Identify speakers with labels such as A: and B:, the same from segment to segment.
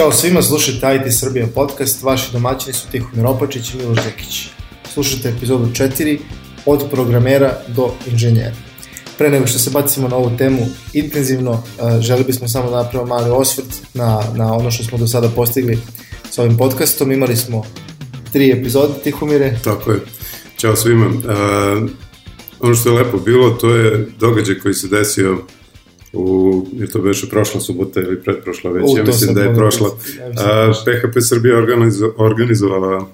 A: Ćao svima, slušajte IT Srbija podcast, vaši domaćini su Tihomir Opačić i Miloš Zekić. Slušajte epizodu 4, od programera do inženjera. Pre nego što se bacimo na ovu temu intenzivno, uh, želi bismo samo da napravimo mali osvrt na, na ono što smo do sada postigli sa ovim podcastom. Imali smo tri epizode, Tihomire.
B: Tako je. Ćao svima. Uh, ono što je lepo bilo, to je događaj koji se desio u, je to beše prošla subota ili predprošla već,
A: U,
B: ja mislim da je prošla.
A: reći. Ja mislim da je
B: A, PHP Srbija organizo, organizovala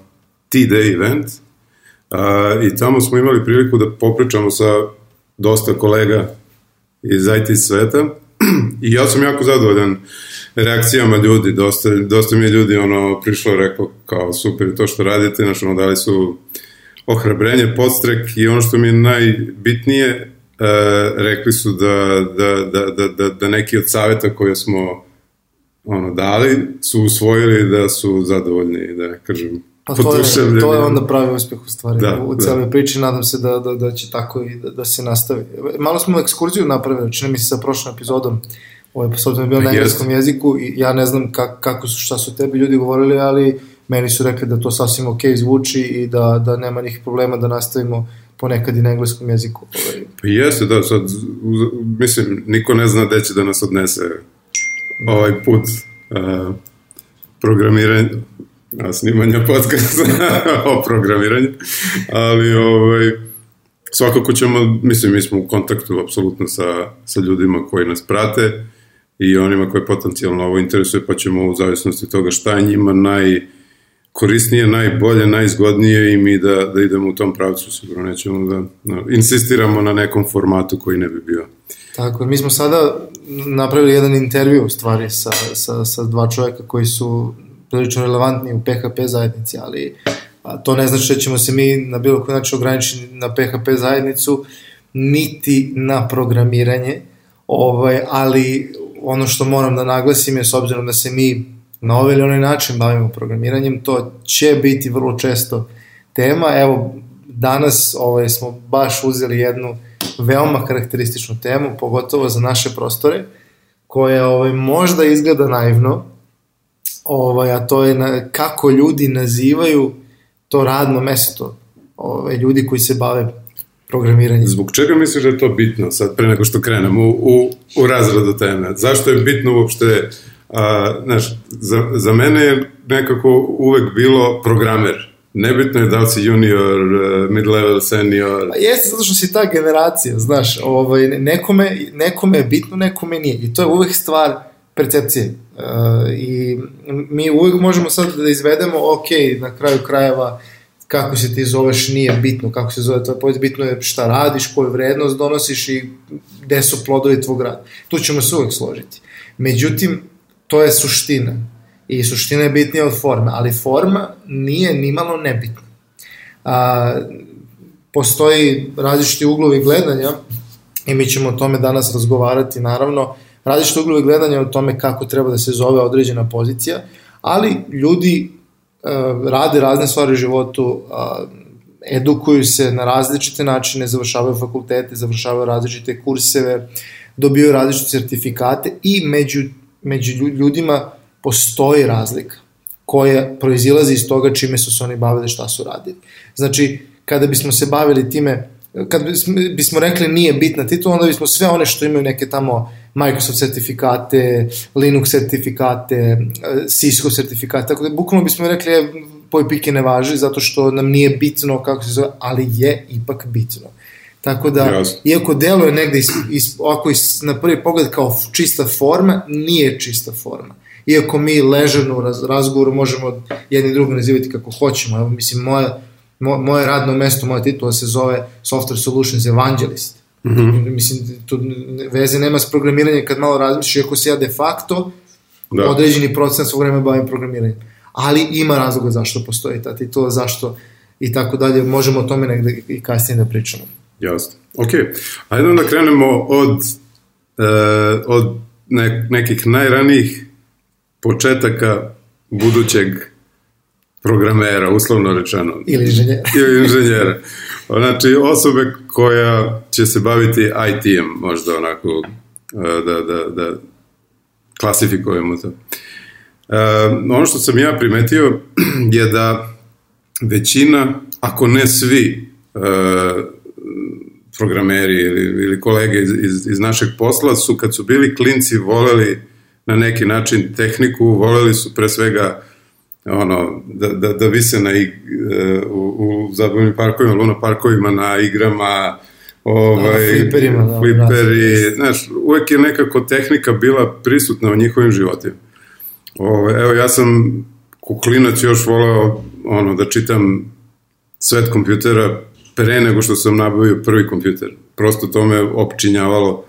B: T-Day event a, i tamo smo imali priliku da popričamo sa dosta kolega iz IT sveta i ja sam jako zadovoljan reakcijama ljudi, dosta, dosta mi je ljudi ono prišlo i rekao kao super to što radite, znači ono dali su ohrabrenje, podstrek i ono što mi je najbitnije, rekli su da, da, da, da, da, da neki od saveta koje smo ono, dali su usvojili da su zadovoljni, da ne kažem,
A: Pa to je, to je onda pravi uspeh u stvari
B: Da,
A: u
B: da.
A: celoj priči, nadam se da, da, da će tako i da, da se nastavi. Malo smo ekskurziju napravili, čini mi se sa prošlom epizodom, ovaj epizod je bio na engleskom jeziku i ja ne znam kak, kako su, šta su tebi ljudi govorili, ali meni su rekli da to sasvim ok zvuči i da, da nema nikih problema da nastavimo ponekad i na engleskom jeziku.
B: Pa jeste, da, sad, mislim, niko ne zna gde će da nas odnese ovaj put uh, programiranja, a, snimanja podcasta o programiranju, ali ovaj, svakako ćemo, mislim, mi smo u kontaktu apsolutno sa, sa ljudima koji nas prate i onima koje potencijalno ovo interesuje, pa ćemo u zavisnosti toga šta je njima naj korisnije, najbolje, najzgodnije i mi da, da idemo u tom pravcu, sigurno nećemo da, da insistiramo na nekom formatu koji ne bi bio.
A: Tako, mi smo sada napravili jedan intervju u stvari sa, sa, sa dva čoveka koji su prilično relevantni u PHP zajednici, ali a, to ne znači da ćemo se mi na bilo koji način ograničiti na PHP zajednicu, niti na programiranje, ovaj, ali ono što moram da naglasim je s obzirom da se mi na ovaj ili onaj način bavimo programiranjem, to će biti vrlo često tema. Evo, danas ovaj, smo baš uzeli jednu veoma karakterističnu temu, pogotovo za naše prostore, koja ovaj, možda izgleda naivno, ovaj, a to je na, kako ljudi nazivaju to radno mesto, ovaj, ljudi koji se bave programiranjem.
B: Zbog čega misliš da je to bitno, sad pre nego što krenemo u, u, u razradu teme? Zašto je bitno uopšte, a, znaš, za, za mene je nekako uvek bilo programer. Nebitno je da li si junior, eh, mid-level, senior,
A: Pa jeste zato što si ta generacija, znaš, ovaj, nekome, nekome je bitno, nekome nije. I to je uvek stvar percepcije. Uh, I mi uvek možemo sad da izvedemo, ok, na kraju krajeva, kako se ti zoveš nije bitno, kako se zove tvoj povijed, bitno je šta radiš, koju vrednost donosiš i gde su plodovi tvog rada. Tu ćemo se uvek složiti. Međutim, to je suština. I suština je bitnija od forme, ali forma nije nimalo nebitna. A, postoji različiti uglovi gledanja i mi ćemo o tome danas razgovarati naravno, različiti uglovi gledanja o tome kako treba da se zove određena pozicija, ali ljudi uh, rade razne stvari u životu, uh, edukuju se na različite načine, završavaju fakultete, završavaju različite kurseve, dobijaju različite sertifikate i među, među lju- ljudima postoji razlika koja proizilazi iz toga čime su se oni bavili, šta su radili. Znači, kada bismo se bavili time, kad bismo, bismo rekli nije bitna titula, onda bismo sve one što imaju neke tamo Microsoft sertifikate, Linux sertifikate, eh, Cisco sertifikate, tako da bukvalno bismo rekli e, poj pike ne važi zato što nam nije bitno kako se zove, ali je ipak bitno. Tako da,
B: Jasno.
A: iako deluje negde is, is, ovako is, na prvi pogled kao čista forma, nije čista forma. Iako mi ležano u raz, razgovoru možemo jedni drugo nazivati kako hoćemo. Evo, mislim, moje, mo, moje radno mesto, moja titula se zove Software Solutions Evangelist. Mm -hmm. Mislim, tu veze nema s programiranjem kad malo razmišljaš, iako se ja de facto
B: Da.
A: određeni procent svog vremena bavim programiranjem. Ali ima razloga zašto postoji ta titula, zašto i tako dalje. Možemo o tome negde i kasnije da pričamo.
B: Jasno. Ok, ajde onda krenemo od, e, od ne, nekih najranijih početaka budućeg programera, uslovno rečeno.
A: Ili inženjer.
B: Ili inženjera. Znači, osobe koja će se baviti IT-em, možda onako, e, da, da, da klasifikujemo to. ono što sam ja primetio je da većina, ako ne svi, uh, programeri ili, ili kolege iz, iz, iz našeg posla su kad su bili klinci voleli na neki način tehniku, voleli su pre svega ono, da, da, da vise na, ig, u, u zabavnim parkovima, luna parkovima, na igrama, ovaj,
A: da, fliperima, da,
B: fliperi, da, znaš, uvek je nekako tehnika bila prisutna u njihovim životima. Ovaj, evo, ja sam kuklinac još voleo ono, da čitam svet kompjutera pre nego što sam nabavio prvi kompjuter. Prosto to me opčinjavalo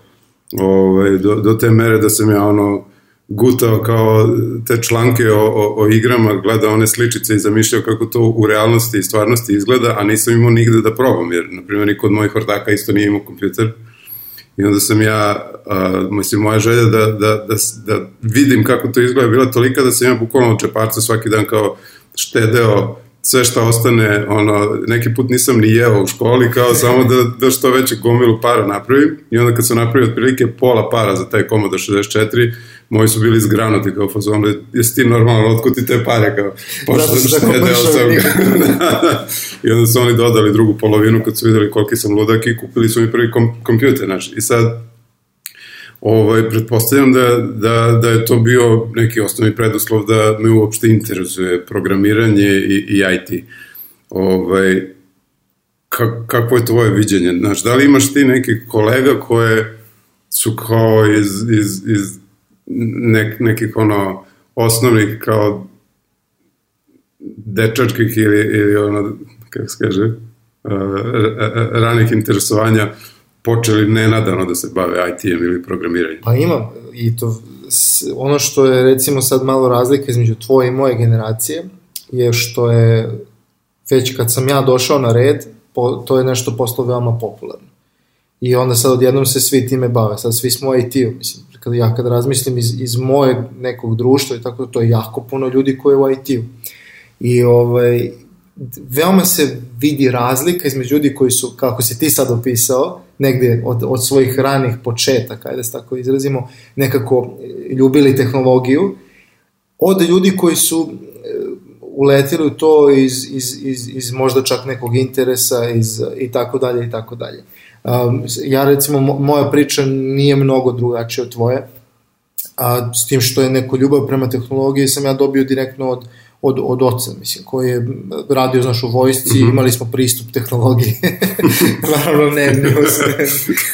B: ovaj, do, do te mere da sam ja ono gutao kao te članke o, o, o igrama, gledao one sličice i zamišljao kako to u realnosti i stvarnosti izgleda, a nisam imao nigde da probam, jer, na primjer, niko od mojih ortaka isto nije imao kompjuter. I onda sam ja, a, mislim, moja želja da, da, da, da vidim kako to izgleda bila tolika da sam ja bukvalno čeparca svaki dan kao štedeo sve što ostane, ono, neki put nisam ni jeo u školi, kao samo da, da što veće gomilu para napravim. I onda kad sam napravio otprilike pola para za taj Commodore 64, moji su bili zgranuti kao fazon, jesi ti normalno, otkud ti te pare, kao, pošto da štedeo sam. I onda su oni dodali drugu polovinu kad su videli koliki sam ludak i kupili su mi prvi kom, kompjuter, znaš. I sad, ovaj, pretpostavljam da, da, da je to bio neki osnovni preduslov da me uopšte interesuje programiranje i, i IT. Ovaj, ka, kako je tvoje viđenje? Znaš, da li imaš ti neki kolega koje su kao iz, iz, iz nek, nekih ono osnovnih kao dečačkih ili, ili ono, kako se kaže, ranih interesovanja počeli nenadano da se bave IT-em ili programiranjem?
A: Pa imam i to ono što je recimo sad malo razlika između tvoje i moje generacije je što je već kad sam ja došao na red, po, to je nešto postalo veoma popularno. I onda sad odjednom se svi time bave, sad svi smo IT-u, mislim, kad ja kad razmislim iz, iz mojeg nekog društva i tako, to je jako puno ljudi koji je u IT-u. I ovaj, veoma se vidi razlika između ljudi koji su, kako si ti sad opisao, negde od, od svojih ranih početaka, ajde se tako izrazimo, nekako ljubili tehnologiju, od ljudi koji su e, uletili u to iz, iz, iz, iz možda čak nekog interesa iz, i tako dalje i tako dalje. Um, ja recimo, moja priča nije mnogo drugačija od tvoje, a s tim što je neko ljubav prema tehnologiji sam ja dobio direktno od, od, od oca, mislim, koji je radio, znaš, u vojsci, mm -hmm. imali smo pristup tehnologiji. Naravno, ne, ne, ne,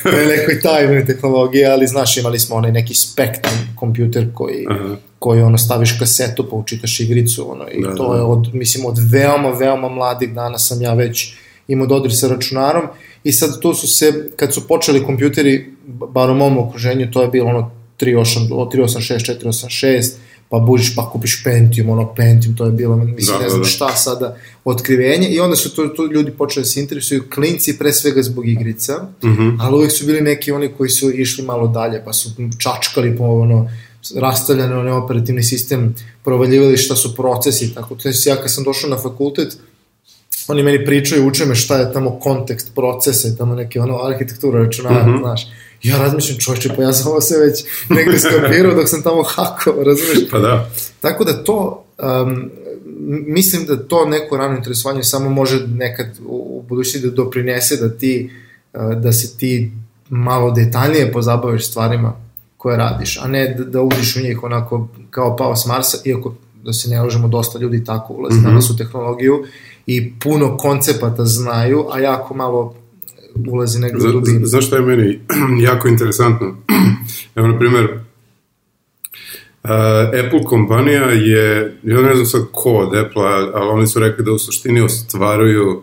A: ne nekoj tajnoj tehnologiji, ali, znaš, imali smo onaj neki Spectrum kompjuter koji, Aha. koji ono, staviš kasetu pa učitaš igricu, ono, i da, to da. je od, mislim, od veoma, veoma mladih dana sam ja već imao dodir sa računarom i sad to su se, kad su počeli kompjuteri, bar u mom okruženju, to je bilo ono 386, 486, pa bužiš pa kupiš Pentium, ono Pentium, to je bilo, mislim, da, ne znam da, da. šta sada, otkrivenje i onda su to, to ljudi počeli da se interesuju, klinci pre svega zbog igrica, mm -hmm. ali uvek su bili neki oni koji su išli malo dalje, pa su čačkali po ono, rastavljane onaj operativni sistem, provaljivali šta su procesi, tako, to je ja kad sam došao na fakultet, oni meni pričaju, uče me šta je tamo kontekst procesa tamo neke ono arhitektura računara, mm -hmm. znaš. Ja razmišljam, čovječe, pa ja sam ovo se već negde skapirao dok sam tamo hakao, razumiješ?
B: Pa da.
A: Tako da to, um, mislim da to neko rano interesovanje samo može nekad u, u budućnosti da doprinese da ti, uh, da se ti malo detaljnije pozabaviš stvarima koje radiš, a ne da, da uđeš u njih onako kao pao s Marsa, iako da se ne lažemo, dosta ljudi tako ulazi mm -hmm. danas u tehnologiju i puno koncepata znaju, a jako malo ulazi negde u dubinu.
B: Znaš šta je meni jako interesantno? Evo, na primjer, Uh, Apple kompanija je, ja ne znam sad ko od Apple, ali oni su rekli da u suštini ostvaruju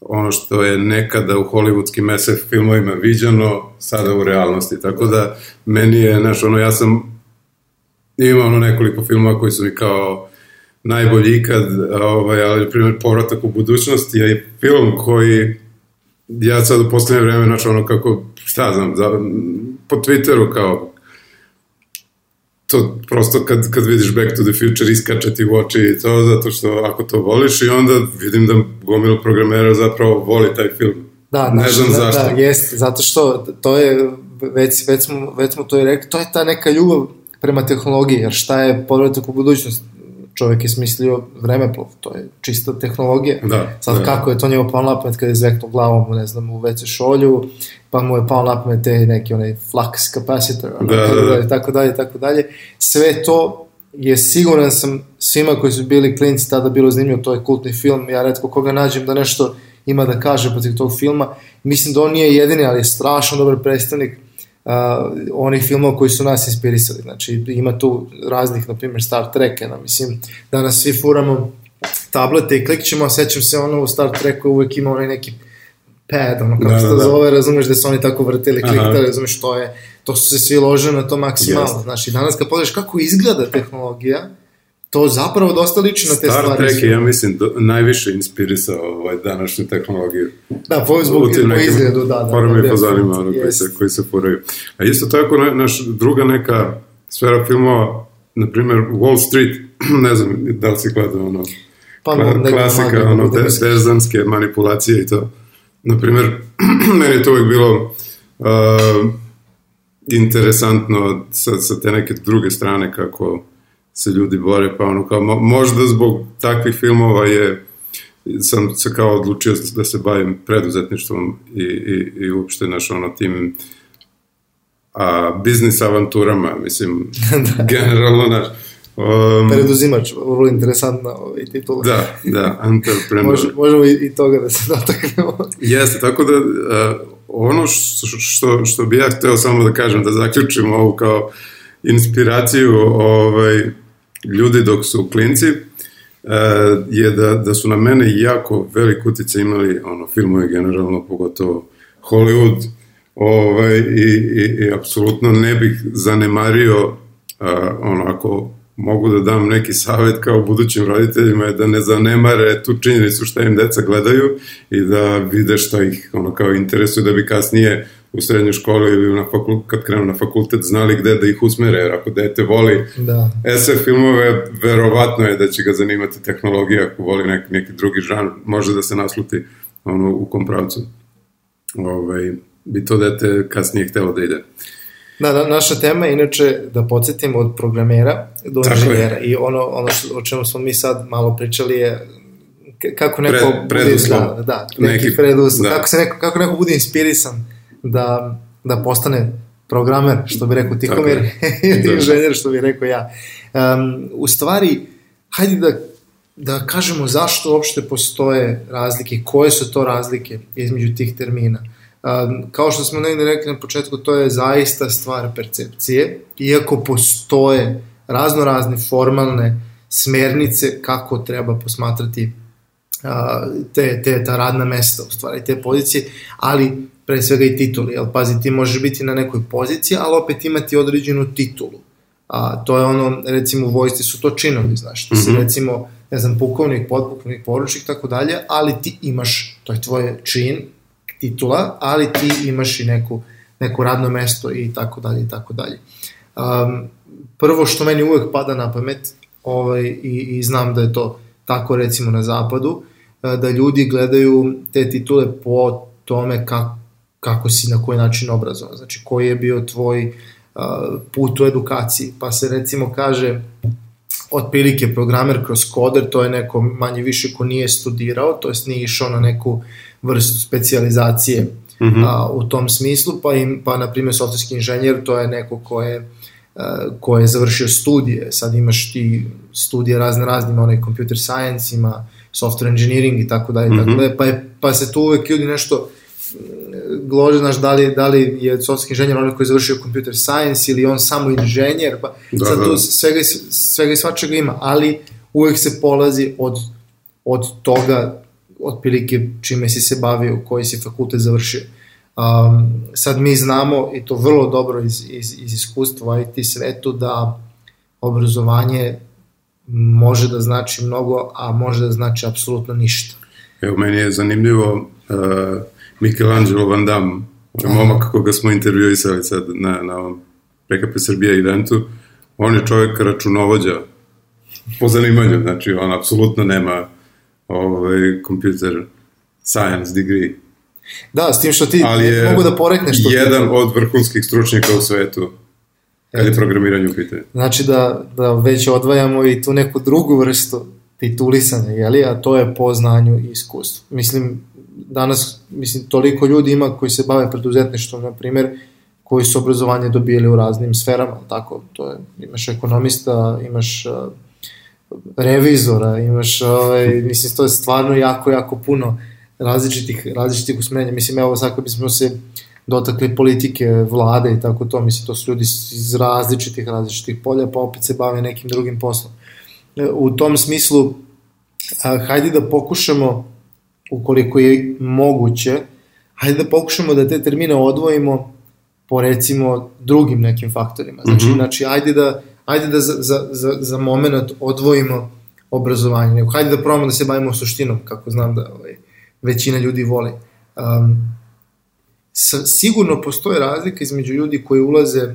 B: ono što je nekada u hollywoodskim SF filmovima viđano, sada u realnosti. Tako da, meni je, znaš, ono, ja sam imao ono nekoliko filmova koji su mi kao najbolji ikad, ovaj, ali, primjer, Povratak u budućnosti je film koji ja sad u poslednje vreme, znači ono kako, šta znam, za, po Twitteru kao to prosto kad, kad vidiš Back to the Future iskače ti u oči i to, zato što ako to voliš i onda vidim da gomilo programera zapravo voli taj film.
A: Da,
B: ne znam
A: da,
B: zašto.
A: Da, jest, zato što to je, već, već, smo, već smo to i rekli, to je ta neka ljubav prema tehnologiji, jer šta je povratak u budućnost? Čovjek je smislio vremeplov, to je čista tehnologija.
B: Da,
A: Sad
B: da.
A: kako je to njemu pao na pamet kada je zveknuo glavom, ne znam, u WC šolju, pa mu je pao na pamet te neki onaj flux capacitor,
B: Da,
A: tako
B: da, da.
A: dalje, tako dalje, tako dalje. Sve to je siguran sam svima koji su bili klinci tada bilo zanimljivo, to je kultni film, ja redko koga nađem da nešto ima da kaže protiv tog filma. Mislim da on nije jedini, ali je strašno dobar predstavnik uh, onih filmova koji su nas inspirisali. Znači, ima tu raznih, na primjer, Star Trek, no, mislim, danas svi furamo tablete i klikćemo, a sećam se ono u Star Treku uvek ima onaj neki pad, ono kako
B: Da,
A: se
B: da,
A: to
B: da.
A: zove, razumeš da su oni tako vrtili,
B: Aha.
A: kliktali, razumeš što je, to su se svi ložili na to maksimalno,
B: Jeste.
A: znaš, i danas kad pogledaš kako izgleda tehnologija, to zapravo dosta liči na te
B: Star
A: stvari.
B: Trek je, ja mislim, do, najviše inspirisao ovaj, današnju tehnologiju.
A: Da, po, zbog, po izgledu, da, da.
B: Forme
A: da,
B: i pozanima ono, koji, se, koji se furaju. A isto tako, na, naš druga neka sfera filmova, na primjer Wall Street, ne znam da li si gledao ono,
A: Pa,
B: kla, klasika, ono,
A: da
B: te, terzanske manipulacije i to. Na primjer, meni je to uvijek bilo uh, interesantno sa, sa te neke druge strane kako se ljudi bore, pa ono kao, mo- možda zbog takvih filmova je sam se kao odlučio da se bavim preduzetništvom i, i, i uopšte naš ono tim a, biznis avanturama, mislim, generalno naš, um,
A: Preduzimač, vrlo interesantna ovaj titula.
B: da, da, entrepreneur.
A: Može, možemo i, i toga da se dotaknemo.
B: Jeste, tako da uh, ono što, što, što bi ja hteo samo da kažem, da zaključim ovu kao inspiraciju ovaj, ljudi dok su klinci, uh, je da, da su na mene jako velik utjecaj imali ono, filmovi generalno, pogotovo Hollywood, ovaj, i, i, i apsolutno ne bih zanemario uh, ono, ako mogu da dam neki savet kao budućim roditeljima je da ne zanemare tu činjenicu šta im deca gledaju i da vide šta ih ono kao interesuje da bi kasnije u srednjoj školi ili na fakul, kad krenu na fakultet znali gde da ih usmere, jer ako dete voli
A: Da.
B: SF filmove, verovatno je da će ga zanimati tehnologija, ako voli neki, neki drugi žan, može da se nasluti ono, u kom pravcu. Ovaj, bi to dete kasnije htelo da ide.
A: Da, da, naša tema je inače da podsjetimo od programera do
B: Tako je.
A: inženjera i ono, ono što, o čemu smo mi sad malo pričali je kako neko
B: Pre- preduslov.
A: da, da, neki,
B: Neki-
A: preduslov,
B: da.
A: kako, se neko, kako neko bude inspirisan da, da postane programer, što bi rekao Tihomir,
B: je.
A: ili
B: Da.
A: inženjer, što bi rekao ja. Um, u stvari, hajde da, da kažemo zašto uopšte postoje razlike, koje su to razlike između tih termina. Um, kao što smo negde rekli na početku, to je zaista stvar percepcije, iako postoje razno razne formalne smernice kako treba posmatrati te, te, ta radna mesta, u stvari, te pozicije, ali pre svega i tituli, jel, pazi, ti možeš biti na nekoj poziciji, ali opet imati određenu titulu. A, to je ono, recimo u vojsci su to činovi, znaš, ti si
B: Mhm.
A: recimo, ne znam, pukovnik, podpukovnik, poručnik, tako dalje, ali ti imaš, to je tvoje čin, titula, ali ti imaš i neku, neko radno mesto i tako dalje i tako dalje. Um, prvo što meni uvek pada na pamet, ovaj, i, i znam da je to tako recimo na zapadu, eh, da ljudi gledaju te titule po tome kako, kako si na koji način obrazovan, znači koji je bio tvoj uh, put u edukaciji, pa se recimo kaže otprilike programer kroz koder, to je neko manje više ko nije studirao, to jest nije išao na neku vrstu specijalizacije mm. -hmm. a, u tom smislu, pa, im, pa na primjer softverski inženjer, to je neko ko je ko je završio studije, sad imaš ti studije razne razne, ima onaj computer science, ima software engineering i tako dalje, tako dalje, pa, je, pa se tu uvek ljudi nešto glože, znaš, da li, da li je softverski inženjer onaj koji je završio computer science ili on samo inženjer, pa
B: Da,
A: sad
B: da.
A: tu svega, svega i svačega ima, ali uvek se polazi od, od toga otprilike čime si se bavio, koji si fakultet završio. Um, sad mi znamo, i to vrlo dobro iz, iz, iz iskustva IT svetu, da obrazovanje može da znači mnogo, a može da znači apsolutno ništa.
B: Evo, meni je zanimljivo uh, Michelangelo Van Damme, momak koga smo intervjuisali sad na, na ovom PKP Srbija eventu, on je čovjek računovođa po zanimanju, znači on apsolutno nema ovaj, computer science degree,
A: Da, s tim što ti
B: ali je
A: mogu da porekneš to.
B: jedan od vrhunskih stručnjaka u svetu Kad je programiranje u pitanju.
A: Znači da, da već odvajamo i tu neku drugu vrstu titulisanja, jeli? a to je po znanju i iskustvu. Mislim, danas, mislim, toliko ljudi ima koji se bave preduzetništvom, na primjer, koji su obrazovanje dobijeli u raznim sferama, tako, to je, imaš ekonomista, imaš uh, revizora, imaš, ovaj, mislim, to je stvarno jako, jako puno različitih, različitih usmerenja. Mislim, evo, sad kad bismo se dotakli politike, vlade i tako to, mislim, to su ljudi iz različitih, različitih polja, pa opet se bave nekim drugim poslom. E, u tom smislu, hajde da pokušamo, ukoliko je moguće, hajde da pokušamo da te termine odvojimo po recimo drugim nekim faktorima. Znači, mm -hmm. znači ajde da, ajde da za, za, za, za moment odvojimo obrazovanje, nego hajde da probamo da se bavimo suštinom, kako znam da ovaj, većina ljudi voli. Um, sigurno postoje razlika između ljudi koji ulaze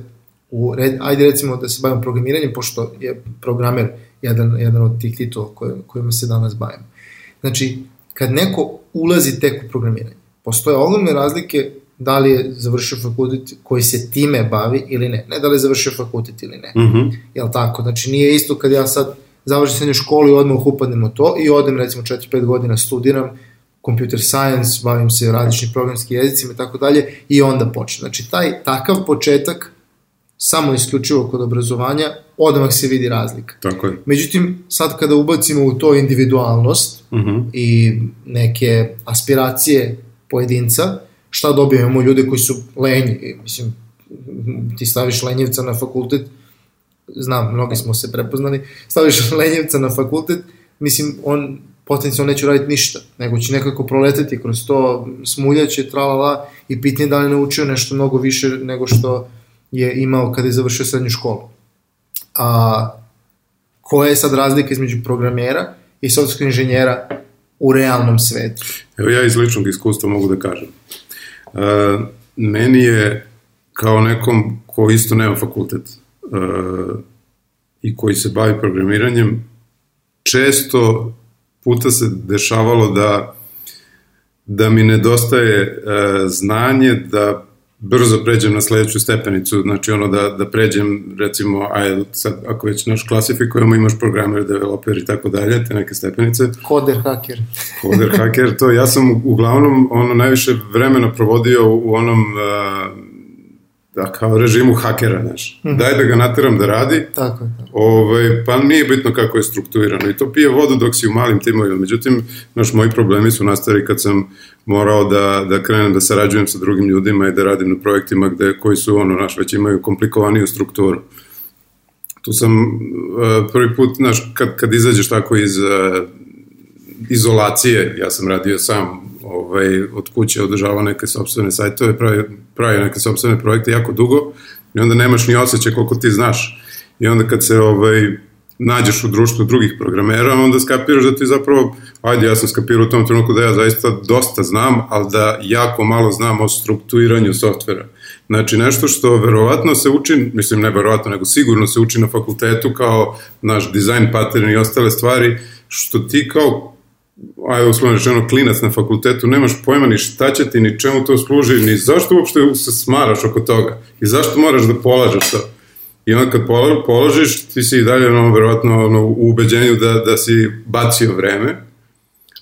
A: u, ajde recimo da se bavimo programiranjem, pošto je programer jedan, jedan od tih titula koje, kojima se danas bavimo. Znači, kad neko ulazi tek u programiranje, postoje ogromne razlike da li je završio fakultet koji se time bavi ili ne. Ne da li je završio fakultet ili ne. Mm -hmm. Jel tako? Znači nije isto kad ja sad završim srednju školu i odmah upadnem u to i odem recimo 4-5 godina studiram computer science, bavim se različnim programskim jezicima i tako dalje i onda počnem. Znači taj takav početak samo isključivo kod obrazovanja, odmah se vidi razlika.
B: Tako je.
A: Međutim, sad kada ubacimo u to individualnost uh mhm. -huh. i neke aspiracije pojedinca, šta dobijemo ljude koji su lenji, mislim, ti staviš lenjevca na fakultet, znam, mnogi smo se prepoznali, staviš lenjevca na fakultet, mislim, on potencijalno neće raditi ništa, nego će nekako proleteti kroz to smuljaće, tralala i pitanje da li naučio nešto mnogo više nego što je imao kada je završio srednju školu. A, koja je sad razlika između programera i software inženjera u realnom svetu?
B: Evo ja iz ličnog iskustva mogu da kažem. Uh, meni je kao nekom ko isto nema fakultet uh, i koji se bavi programiranjem, često puta se dešavalo da da mi nedostaje e, znanje da brzo pređem na sledeću stepenicu, znači ono da, da pređem recimo, ajde sad ako već naš klasifikujemo, imaš programer, developer i tako dalje, te neke stepenice.
A: Koder, haker.
B: Koder, haker, to ja sam uglavnom ono najviše vremena provodio u onom uh, da, kao režimu hakera, znaš. Mm -hmm. Daj da ga nateram da radi.
A: Tako je. Tako.
B: Ovaj, pa nije bitno kako je strukturirano. I to pije vodu dok si u malim timovima. Međutim, naš, moji problemi su nastali kad sam morao da, da krenem da sarađujem sa drugim ljudima i da radim na projektima gde, koji su, ono, naš, već imaju komplikovaniju strukturu. Tu sam uh, prvi put, znaš, kad, kad izađeš tako iz uh, izolacije, ja sam radio sam ovaj, od kuće održava neke sobstvene sajtove, pravi, pravi neke sobstvene projekte jako dugo i onda nemaš ni osjećaj koliko ti znaš. I onda kad se ovaj, nađeš u društvu drugih programera, onda skapiraš da ti zapravo, ajde, ja sam skapirao u tom trenutku da ja zaista dosta znam, ali da jako malo znam o strukturiranju softvera. Znači, nešto što verovatno se uči, mislim ne verovatno, nego sigurno se uči na fakultetu kao naš dizajn pattern i ostale stvari, što ti kao ajde uslovno rečeno, klinac na fakultetu, nemaš pojma ni šta će ti, ni čemu to služi, ni zašto uopšte se smaraš oko toga i zašto moraš da polažeš to. I onda kad položiš, ti si i dalje ono, verovatno ono, u ubeđenju da, da si bacio vreme,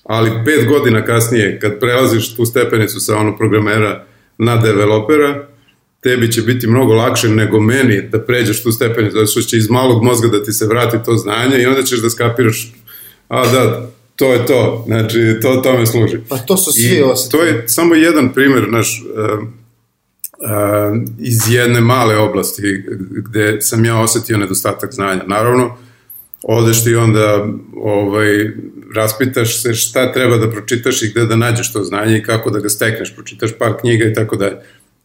B: ali pet godina kasnije, kad prelaziš tu stepenicu sa ono programera na developera, tebi će biti mnogo lakše nego meni da pređeš tu stepenicu, zato što će iz malog mozga da ti se vrati to znanje i onda ćeš da skapiraš, a da, to je to, znači to tome služi.
A: Pa to su svi
B: osjeti. To je samo jedan primer, naš, uh, uh, iz jedne male oblasti gde sam ja osetio nedostatak znanja. Naravno, odeš ti onda ovaj, raspitaš se šta treba da pročitaš i gde da nađeš to znanje i kako da ga stekneš, pročitaš par knjiga i tako dalje.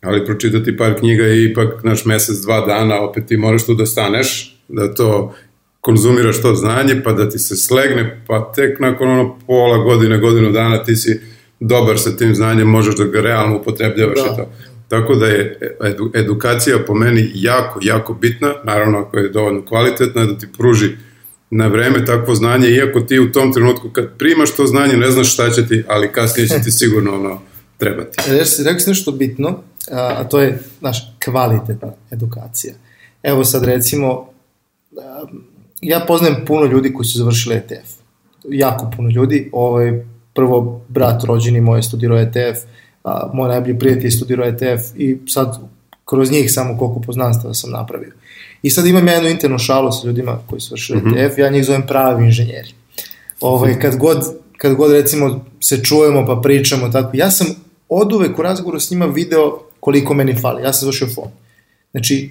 B: Ali pročitati par knjiga je ipak naš mesec, dva dana, opet ti moraš tu da staneš, da to konzumiraš to znanje, pa da ti se slegne, pa tek nakon ono pola godine, godinu dana ti si dobar sa tim znanjem, možeš da ga realno upotrebljavaš da. i to. Tako da je edu, edukacija po meni jako, jako bitna, naravno ako je dovoljno kvalitetna, da ti pruži na vreme takvo znanje, iako ti u tom trenutku kad primaš to znanje ne znaš šta će ti, ali kasnije će ti sigurno ono trebati.
A: Rekli si nešto bitno, a to je, znaš, kvalitetna edukacija. evo sad recimo, ja poznajem puno ljudi koji su završili ETF. Jako puno ljudi. Ovaj, prvo, brat rođeni moj je studirao ETF, a, moj najbolji prijatelj je studirao ETF i sad kroz njih samo koliko poznanstava sam napravio. I sad imam ja jednu internu šalu sa ljudima koji su vršili mm -hmm. ETF, ja njih zovem pravi inženjeri. Ovaj, kad, god, kad god recimo se čujemo pa pričamo tako, ja sam od uvek u razgovoru s njima video koliko meni fali. Ja sam završio fond. Znači,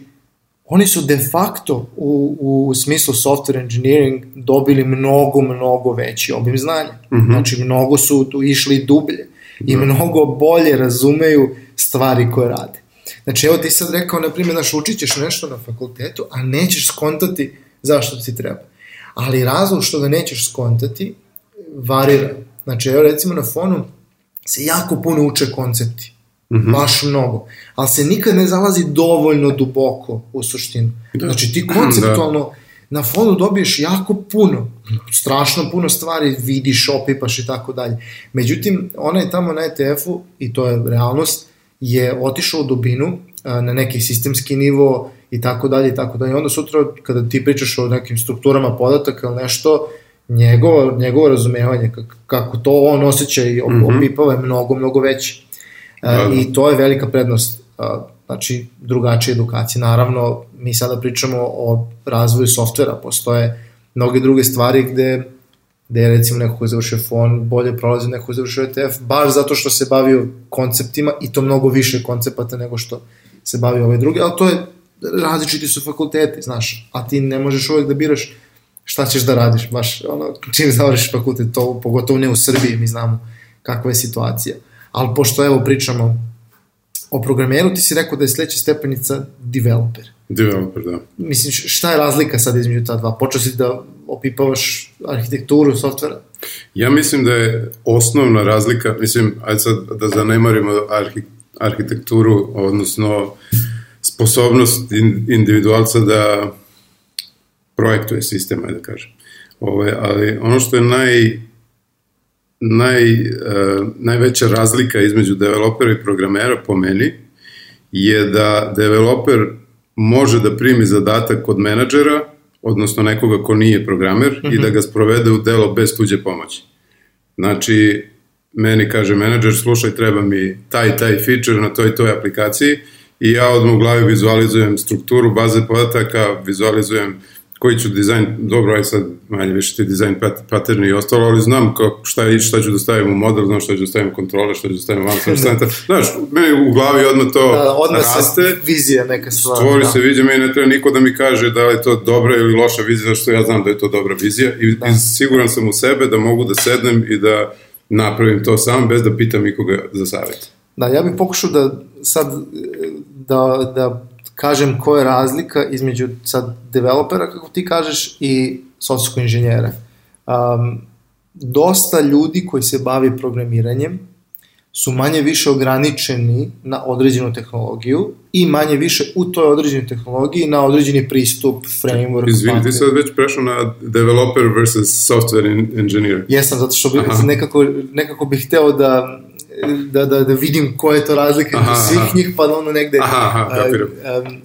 A: oni su de facto u, u smislu software engineering dobili mnogo, mnogo veći obim znanja. Mm -hmm. Znači, mnogo su tu išli dublje i da. mnogo bolje razumeju stvari koje rade. Znači, evo ti sad rekao, na primjer, znaš, učit ćeš nešto na fakultetu, a nećeš skontati zašto ti treba. Ali razlog što ga nećeš skontati varira. Znači, evo recimo na fonu se jako puno uče koncepti. Mm -hmm. Baš mnogo. Ali se nikad ne zalazi dovoljno duboko u suštinu. Da. Znači ti konceptualno da. na fonu dobiješ jako puno, strašno puno stvari, vidiš, opipaš i tako dalje. Međutim, ona je tamo na ETF-u, i to je realnost, je otišao u dubinu na neki sistemski nivo i tako dalje i tako dalje. Onda sutra kada ti pričaš o nekim strukturama podataka ili nešto, njegovo, njegovo razumevanje kako to on osjeća i mhm. opipava je mnogo, mnogo veće. Da, da. I to je velika prednost znači drugačije edukacije. Naravno, mi sada pričamo o razvoju softvera, postoje mnoge druge stvari gde gde je recimo neko ko je završio fon bolje prolazi neko ko je završio ETF, baš zato što se bavio konceptima i to mnogo više koncepata nego što se bavio ove druge, ali to je, različiti su fakulteti, znaš, a ti ne možeš uvek da biraš šta ćeš da radiš, baš ono, čim završiš fakultet, to pogotovo ne u Srbiji, mi znamo kakva je situacija. Ali pošto evo pričamo o programeru, ti si rekao da je sledeća stepenica developer.
B: Developer, da.
A: Mislim, šta je razlika sad između ta dva? Počeo si da opipavaš arhitekturu softvera?
B: Ja mislim da je osnovna razlika, mislim, ajde sad da zanemarimo arhi, arhitekturu, odnosno sposobnost individualca da projektuje sistem, ajde da kažem. Ove, ali ono što je naj, naj, uh, najveća razlika između developera i programera po meni je da developer može da primi zadatak od menadžera, odnosno nekoga ko nije programer, mm -hmm. i da mhm. ga sprovede u delo bez tuđe pomoći. Znači, meni kaže menadžer, slušaj, treba mi taj taj feature na toj toj aplikaciji i ja odmah u glavi vizualizujem strukturu baze podataka, vizualizujem uh, koji ću dizajn, dobro, aj sad manje više ti dizajn pattern i ostalo, ali znam kako, šta, je, šta ću da stavim u model, znam šta ću da stavim u kontrole, šta ću da stavim u Amsterdam Center. Znaš, meni u glavi odmah to da, odmah raste. Se
A: vizija neka stvar.
B: Stvori da. se vizija, meni ne treba niko da mi kaže da li je to dobra ili loša vizija, što ja znam da je to dobra vizija i, da. i siguran sam u sebe da mogu da sednem i da napravim to sam bez da pitam nikoga za savjet.
A: Da, ja bih pokušao da sad da, da kažem koja je razlika između sad developera, kako ti kažeš, i softskog inženjera. Um, dosta ljudi koji se bavi programiranjem su manje više ograničeni na određenu tehnologiju i manje više u toj određenoj tehnologiji na određeni pristup, framework.
B: Izvini, ti sad već prešao na developer versus software engineer.
A: Jesam, zato što bi, nekako, nekako bih hteo da da, da, da vidim koja je to razlika aha, svih aha. njih, pa ono negde... Aha, aha, kapiram. Um,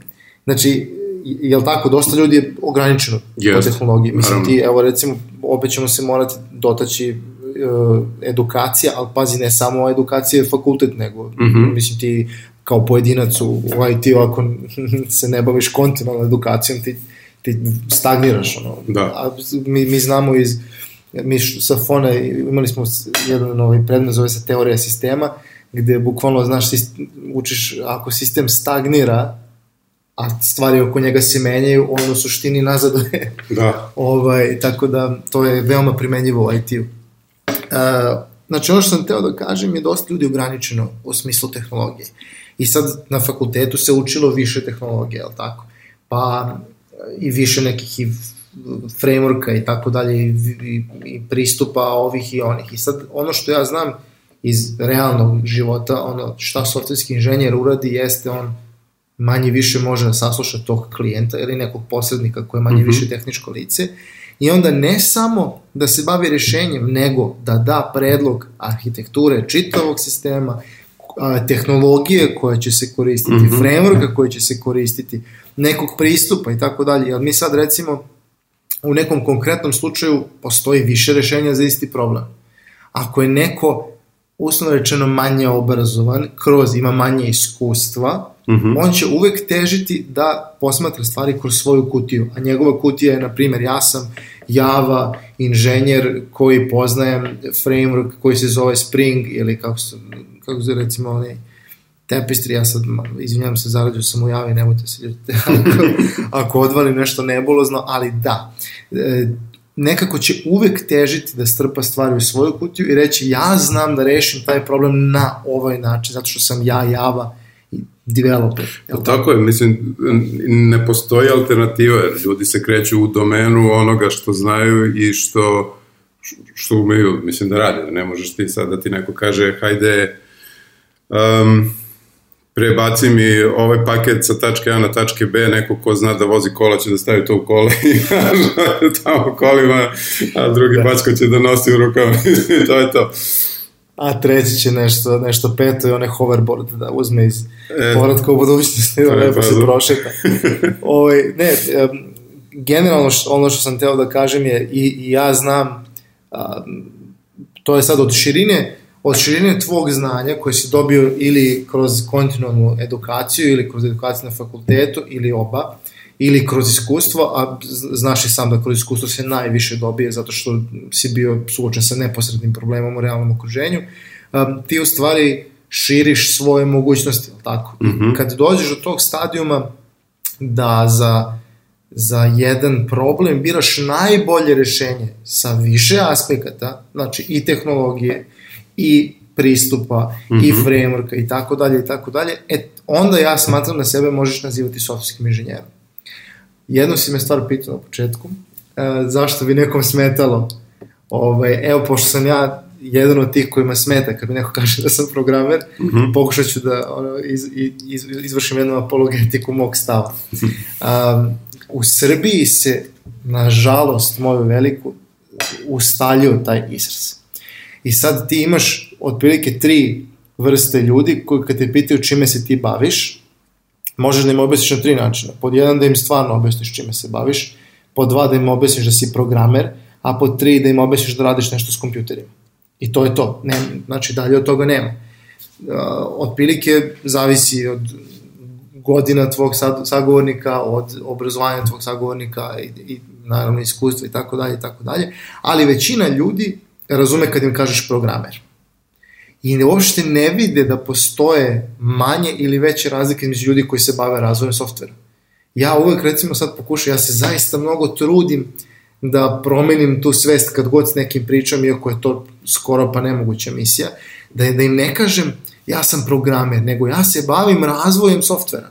A: znači, je li tako, dosta ljudi je ograničeno yes. po tehnologiji. Mislim ti, evo recimo, opet ćemo se morati dotaći uh, edukacija, ali pazi, ne samo edukacija fakultet, nego, mm -hmm. mislim ti kao pojedinac u, IT-u, ako se ne baviš kontinualnom edukacijom, ti, ti stagniraš. Ono. Da. A mi, mi znamo iz mi sa Fona imali smo jedan ovaj predmet, zove se teorija sistema, gde bukvalno, znaš, učiš, ako sistem stagnira, a stvari oko njega se menjaju, on u suštini nazaduje.
B: Da.
A: ovaj, tako da, to je veoma primenjivo u IT-u. Uh, znači, ono što sam teo da kažem je dosta ljudi ograničeno u smislu tehnologije. I sad na fakultetu se učilo više tehnologije, je tako? Pa i više nekih i frameworka i tako dalje i, i, pristupa ovih i onih. I sad ono što ja znam iz realnog života, ono šta softverski inženjer uradi jeste on manje više može da sasluša tog klijenta ili nekog posrednika koji je manje mm -hmm. više tehničko lice i onda ne samo da se bavi rešenjem, nego da da predlog arhitekture čitavog sistema, a, tehnologije koja će se koristiti, mm -hmm. frameworka koja će se koristiti, nekog pristupa i tako dalje. Jer mi sad recimo u nekom konkretnom slučaju postoji više rešenja za isti problem. Ako je neko uslovno rečeno manje obrazovan, kroz ima manje iskustva, mm -hmm. on će uvek težiti da posmatra stvari kroz svoju kutiju. A njegova kutija je, na primjer, ja sam Java inženjer koji poznajem framework koji se zove Spring ili kako se, kako se recimo onaj Tapestry, ja sad, izvinjam se, zarađu sam u javi, nemojte se ljutiti ako, ako odvalim nešto nebulozno, ali da, e, nekako će uvek težiti da strpa stvari u svoju kutiju i reći ja znam da rešim taj problem na ovaj način, zato što sam ja Java i developer.
B: Pa tako? tako je, mislim, ne postoji alternativa, jer ljudi se kreću u domenu onoga što znaju i što, što umeju, mislim, da rade. Ne možeš ti sad da ti neko kaže, hajde, um, prebaci mi ovaj paket sa tačke A na tačke B, neko ko zna da vozi kola će da stavi to u kole i tamo kolima, a drugi da. bačko će da nosi u rukama to je to.
A: A treći će nešto, nešto peto i onaj hoverboard da uzme iz e, povratka u budućnosti da lepo se prošeta. Ovaj, ne, generalno ono što sam teo da kažem je i, i ja znam a, to je sad od širine od širine tvog znanja koje si dobio ili kroz kontinualnu edukaciju ili kroz edukaciju na fakultetu ili oba ili kroz iskustvo, a znaš i sam da kroz iskustvo se najviše dobije zato što si bio suočen sa neposrednim problemom u realnom okruženju, um, ti u stvari širiš svoje mogućnosti, tako? Mm -hmm. Kad dođeš do tog stadijuma da za, za jedan problem biraš najbolje rešenje sa više aspekata, znači i tehnologije, i pristupa mm -hmm. i mhm. frameworka i tako dalje i tako dalje, e, onda ja smatram da sebe možeš nazivati softwarskim inženjerom. Jedno si me stvar pitao na početku, e, zašto bi nekom smetalo, ovaj, evo, pošto sam ja jedan od tih kojima smeta kad mi neko kaže da sam programer, mm -hmm. pokušat ću da ono, iz, iz, izvršim jednu apologetiku mog stava. Um, u Srbiji se, nažalost, moju veliku, ustaljio taj izraz. I sad ti imaš otprilike tri vrste ljudi koji kad te pitaju čime se ti baviš, možeš da im objasniš na tri načina. Pod jedan da im stvarno objasniš čime se baviš, pod dva da im objasniš da si programer, a pod tri da im objasniš da radiš nešto s kompjuterima. I to je to. Ne, znači dalje od toga nema. Uh, otprilike zavisi od godina tvog sagovornika, od obrazovanja tvog sagovornika i, i naravno iskustva i tako dalje i tako dalje, ali većina ljudi razume kad im kažeš programer. I uopšte ne vide da postoje manje ili veće razlike između ljudi koji se bave razvojem softvera. Ja uvek recimo sad pokušam, ja se zaista mnogo trudim da promenim tu svest kad god s nekim pričam, iako je to skoro pa nemoguća misija, da, da im ne kažem ja sam programer, nego ja se bavim razvojem softvera.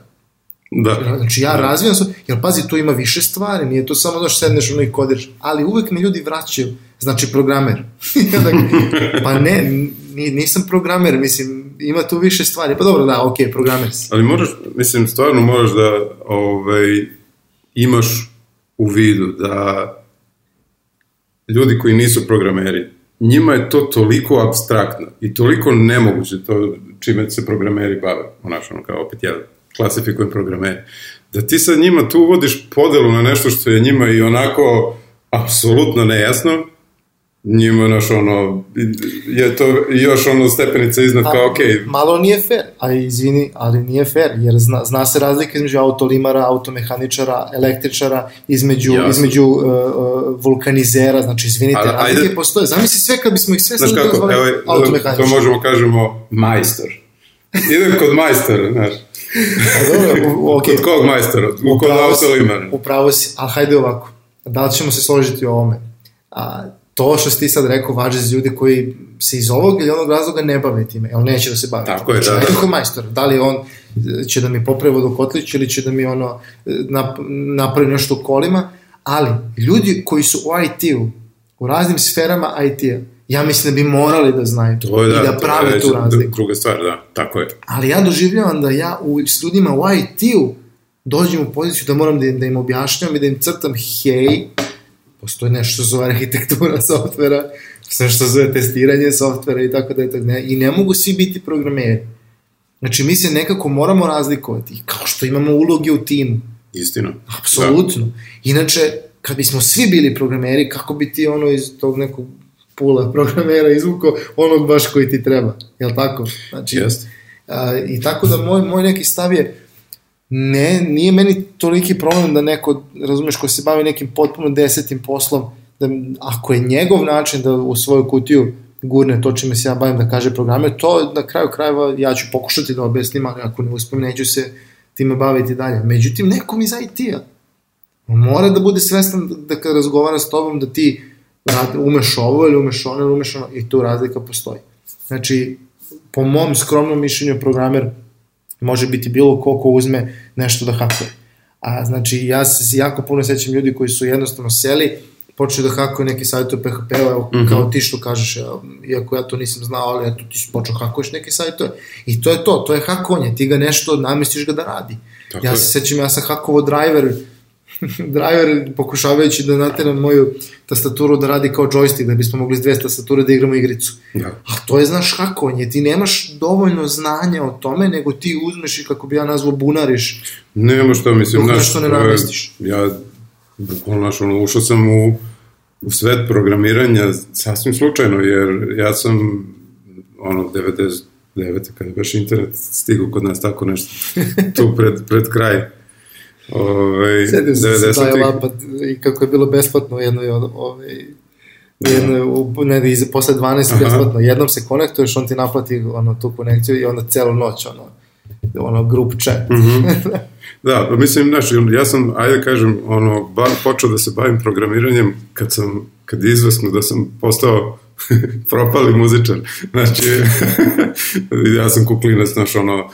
A: Da. Znači ja da. razvijam jer pazi, tu ima više stvari, nije to samo da sedneš ono i kodiraš, ali uvek me ljudi vraćaju Znači programer. pa ne, nisam programer, mislim, ima tu više stvari. Pa dobro, da, ok, programer si.
B: Ali moraš, mislim, stvarno moraš da ovaj, imaš u vidu da ljudi koji nisu programeri, njima je to toliko abstraktno i toliko nemoguće to čime se programeri bave, onaš ono kao opet ja klasifikujem programeri, da ti sad njima tu uvodiš podelu na nešto što je njima i onako apsolutno nejasno njima, naš, ono, je to još ono stepenica iznad kao, okej. Okay.
A: Malo nije fair, a izvini, ali nije fair, jer zna, zna se razlika između autolimara, automehaničara, električara, između, Jasno. između uh, vulkanizera, znači, izvinite, a, razlike ajde, postoje. Zamisli sve kad bismo ih sve
B: sad nazvali automehaničara. To možemo kažemo majstor. Idem kod majstora, znaš. A dobro, okay. Kod kog majstora? Kod autolimara.
A: Upravo si, ali hajde ovako. Da li ćemo se složiti o ovome? A, to što si ti sad rekao važi za ljude koji se iz ovog ili onog razloga ne bave time, on neće da se bavi.
B: Tako je, da.
A: Znači, da. majstor, da li on će da mi popravi vodokotlić ili će da mi ono nap, napravi nešto u kolima, ali ljudi koji su u IT-u, u raznim sferama IT-a, ja mislim da bi morali da znaju to, to je, da, i da prave tu razliku.
B: Druga stvar, da, tako je.
A: Ali ja doživljavam da ja u, s ljudima u IT-u dođem u poziciju da moram da, da im objašnjam i da im crtam, hej, postoji nešto što zove arhitektura softvera, sve što zove testiranje softvera i tako da je tako ne. I ne mogu svi biti programeri. Znači, mi se nekako moramo razlikovati, kao što imamo uloge u timu.
B: Istina.
A: Apsolutno. Da. Inače, kad bismo svi bili programeri, kako bi ti ono iz tog nekog pula programera izvuko onog baš koji ti treba, jel tako?
B: Znači, Jeste.
A: A, I tako da moj, moj neki stav je, ne, nije meni toliki problem da neko, razumeš, ko se bavi nekim potpuno desetim poslom, da ako je njegov način da u svoju kutiju gurne to čime se ja bavim da kaže programe, to na kraju krajeva ja ću pokušati da objasnim, ali ako ne uspem neću se time baviti dalje. Međutim, nekom iz IT-a mora da bude svestan da, da kad razgovara s tobom da ti umeš ovo ili umeš ono ili umeš ono i tu razlika postoji. Znači, po mom skromnom mišljenju programer može biti bilo ko ko uzme nešto da hakuje. A znači, ja se jako puno sećam ljudi koji su jednostavno seli, počeli da hakuju neki sajt u PHP-u, evo, mm -hmm. kao ti što kažeš, iako ja to nisam znao, ali eto, ti si počeo hakuješ neke sajtove. I to je to, to je hakovanje, ti ga nešto namestiš ga da radi. Tako ja je. se sećam, ja sam hakovo driver, driver pokušavajući da nateram moju tastaturu da radi kao joystick, da bismo mogli s dve tastature da igramo igricu.
B: Da.
A: A to je, znaš, hakovanje. Ti nemaš dovoljno znanja o tome, nego ti uzmeš i, kako bi ja nazvao, bunariš.
B: Nema što, mislim,
A: znaš, nešto ne namestiš.
B: Ja, bukvalno, znaš, ono, ušao sam u, u svet programiranja sasvim slučajno, jer ja sam, ono, 99. kada je baš internet stigao kod nas tako nešto, tu pred, pred kraj
A: Ove, Sedio sam se taj lapad i kako je bilo besplatno jedno jednoj ove, jedno, ne, iza, posle 12 Aha. besplatno, jednom se konektuješ, on ti naplati ono, tu konekciju i onda celu noć, ono, ono, grup chat.
B: Mm -hmm. da, pa mislim, znaš, ja sam, ajde da kažem, ono, bar počeo da se bavim programiranjem kad sam, kad je izvesno da sam postao propali muzičar. Znači, ja sam kuklinac, znaš, ono,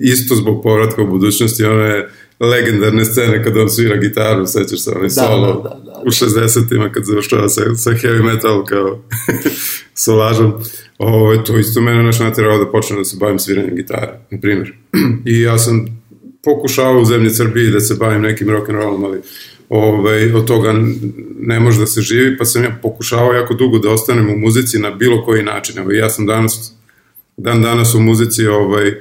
B: isto zbog povratka u budućnosti, ono je, legendarne scene kada on svira gitaru, sećaš se onaj da, solo da, da, da, u 60-ima kad završava sa, sa heavy metal kao solažom. Ovo, to isto mene naš naterao da počnem da se bavim sviranjem gitare, na primjer. I ja sam pokušavao u zemlji Srbiji da se bavim nekim rock'n'rollom, ali ovaj, od toga ne može da se živi, pa sam ja pokušavao jako dugo da ostanem u muzici na bilo koji način. Evo, ja sam danas, dan danas u muzici ovaj,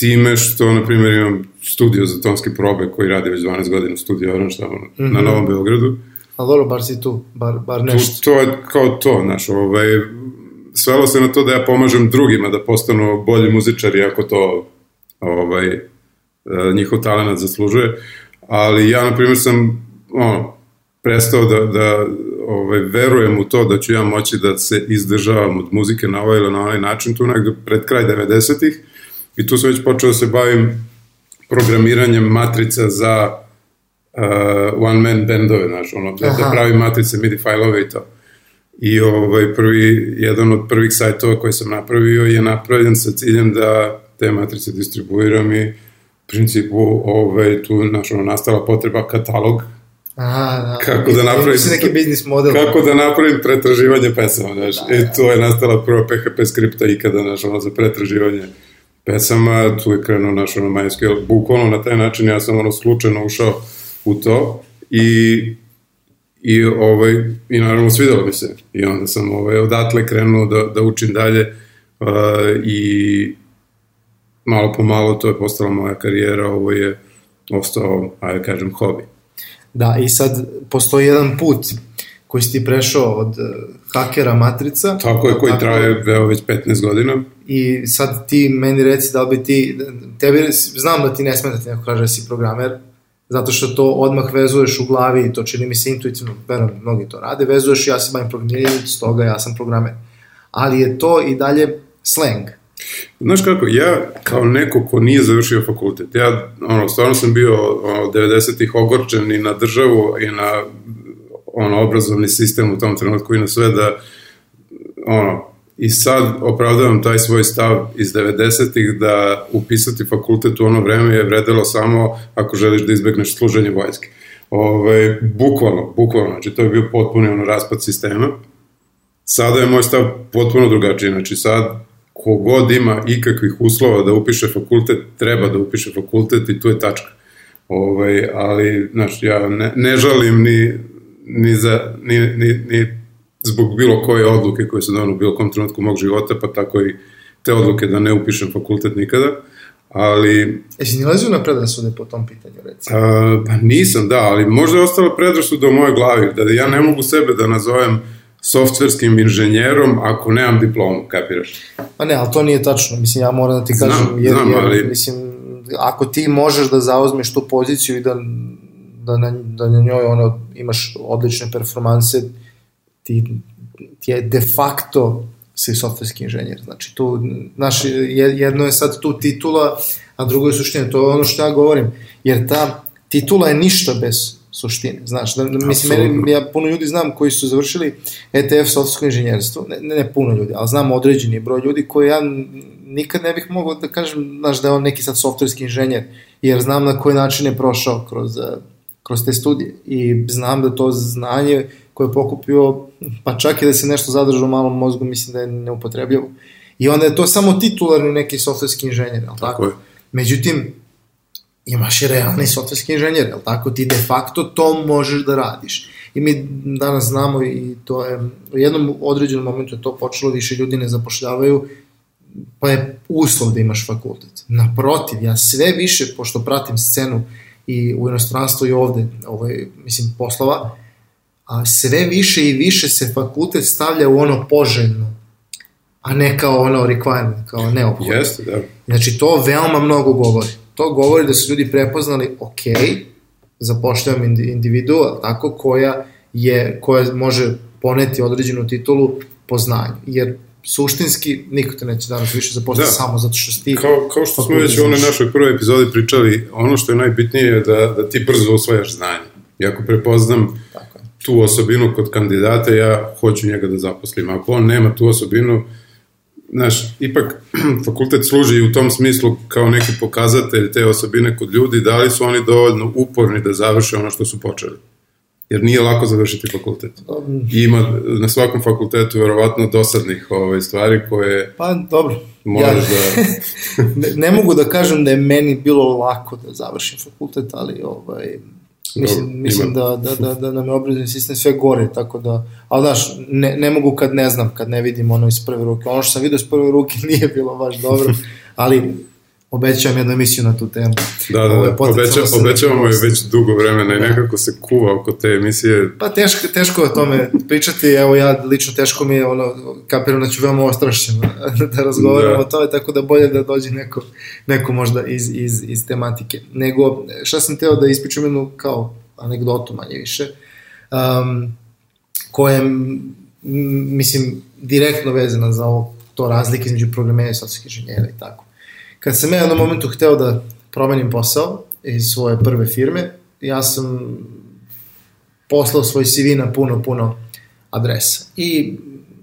B: time što, na primjer, imam studio za tonske probe koji radi već 12 godina u studiju Orange tamo mm -hmm. na mhm. Novom Beogradu.
A: A dobro, bar si tu, bar, bar nešto.
B: Tu, to je kao to, znaš, ovaj, svelo se na to da ja pomažem drugima da postanu bolji muzičari ako to ovaj, e, njihov talent zaslužuje, ali ja, na primjer, sam ono, prestao da, da ovaj, verujem u to da ću ja moći da se izdržavam od muzike na ovaj ili na onaj način, tu nekdo pred kraj 90-ih, i tu sam već počeo da se bavim programiranjem matrica za uh, one man bandove, znaš, ono, da, da pravim matrice MIDI fajlove i to. I ovaj, prvi, jedan od prvih sajtova koji sam napravio je napravljen sa ciljem da te matrice distribuiram i u principu ovaj, tu naš, ono, nastala potreba katalog
A: Aha, da.
B: Kako da napravim...
A: neki biznis model.
B: Kako da napravim pretraživanje pesama, znaš. Da, I to je nastala prva PHP skripta ikada, znaš, ono, za pretraživanje pesama, tu je krenuo naš ono majski, bukvalno na taj način ja sam ono slučajno ušao u to i i ovaj i naravno svidelo mi se i onda sam ovaj odatle krenuo da da učim dalje uh, i malo po malo to je postala moja karijera, ovo je ostao, ajde kažem, hobi.
A: Da, i sad postoji jedan put koji si ti prešao od uh, hakera Matrica.
B: Tako je, koji tako, traje veo već 15 godina.
A: I sad ti meni reci da li bi ti, tebi, znam da ti ne smeta da ti neko kaže da si programer, zato što to odmah vezuješ u glavi i to čini mi se intuitivno, verujem, mnogi to rade, vezuješ ja se bavim programiranjem, stoga ja sam programer. Ali je to i dalje slang.
B: Znaš kako, ja kao neko ko nije završio fakultet, ja ono, stvarno sam bio ono, 90-ih ogorčen i na državu i na ono, obrazovni sistem u tom trenutku i na sve da, ono, i sad opravdavam taj svoj stav iz 90-ih da upisati fakultet u ono vreme je vredelo samo ako želiš da izbegneš služenje vojske. Ove, bukvalno, bukvalno, znači to je bio potpuni ono raspad sistema. Sada je moj stav potpuno drugačiji, znači sad kogod ima ikakvih uslova da upiše fakultet, treba da upiše fakultet i tu je tačka. Ovaj, ali, znaš, ja ne, ne žalim ni ni, za, ni, ni, ni zbog bilo koje odluke koje su donali u bilo kom trenutku mog života, pa tako i te odluke da ne upišem fakultet nikada, ali...
A: Jesi nilazio na predrasude po tom pitanju, recimo?
B: A, pa nisam, da, ali možda je ostala predrasuda u mojoj glavi, da ja ne mogu sebe da nazovem softverskim inženjerom ako nemam diplomu, kapiraš?
A: Pa ne, ali to nije tačno, mislim, ja moram da ti kažem,
B: Znam,
A: jer,
B: znam,
A: jer,
B: ali-
A: mislim, ako ti možeš da zauzmeš tu poziciju i da, da, na, da na njoj ono, imaš odlične performanse, ti, ti je de facto si softverski inženjer. Znači, tu, znaš, je- jedno je sad tu titula, a drugo je suština. To je ono što ja govorim. Jer ta titula je ništa bez suštine. Znaš, da, da, mislim, meni, ja puno ljudi znam koji su završili ETF softversko inženjerstvo, ne, ne, ne puno ljudi, ali znam određeni broj ljudi koji ja nikad ne bih mogao da kažem, znaš, da je on neki sad softverski inženjer, jer znam na koji način je prošao kroz, eh, kroz te studije i znam da to znanje koje je pokupio, pa čak i da se nešto zadržao u malom mozgu, mislim da je neupotrebljivo. I onda je to samo titularni neki softverski inženjer, je li tako?
B: Tako je.
A: Međutim, imaš i realni softverski inženjer, je li tako? Ti de facto to možeš da radiš. I mi danas znamo i to je, u jednom određenom momentu je to počelo, više ljudi ne zapošljavaju, pa je uslov da imaš fakultet. Naprotiv, ja sve više, pošto pratim scenu i u inostranstvu i ovde, ovaj, mislim, poslova, a sve više i više se fakultet stavlja u ono poželjno, a ne kao ono requirement, kao neophodno.
B: Jeste, da.
A: Znači, to veoma mnogo govori. To govori da su ljudi prepoznali, ok, zapošljavam indi- individu, ali tako, koja, je, koja može poneti određenu titulu po znanju. Jer suštinski niko te neće danas više zaposliti
B: Da.
A: samo zato što si ti...
B: Kao, kao što smo već u onoj našoj prvoj epizodi pričali, ono što je najbitnije je da, da ti brzo usvajaš znanje. I ako prepoznam
A: Tako je.
B: tu osobinu kod kandidata, ja hoću njega da zaposlim. Ako on nema tu osobinu, znaš, ipak fakultet služi u tom smislu kao neki pokazatelj te osobine kod ljudi, da li su oni dovoljno uporni da završe ono što su počeli. Jer nije lako završiti fakultet. I ima na svakom fakultetu verovatno dosadnih ovaj, stvari koje
A: Pa, dobro.
B: moraš da...
A: ne, ne mogu da kažem da je meni bilo lako da završim fakultet, ali ovaj, mislim,
B: Dobro,
A: mislim da, da, da, da nam je obrazovni sistem sve gore, tako da, ali znaš, ne, ne mogu kad ne znam, kad ne vidim ono iz prve ruke. Ono što sam vidio iz prve ruke nije bilo baš dobro, ali obećavam jednu emisiju na tu temu.
B: Da, da, da.
A: potencijalno
B: Obeća, obećavamo je već dugo vremena i nekako se kuva oko te emisije.
A: Pa teško, teško je o tome pričati, evo ja lično teško mi je ono, kapiram da ću veoma ostrašćen da razgovaram
B: Da.
A: o tome, tako da bolje da dođe neko, neko možda iz, iz, iz tematike. Nego, šta sam teo da ispričam jednu kao anegdotu manje više, um, koja je, mislim, direktno vezana za ovo, to razlike između programera i softverskih inženjera i tako. Kad sam ja na jednom momentu hteo da promenim posao iz svoje prve firme, ja sam poslao svoj CV na puno, puno adresa. I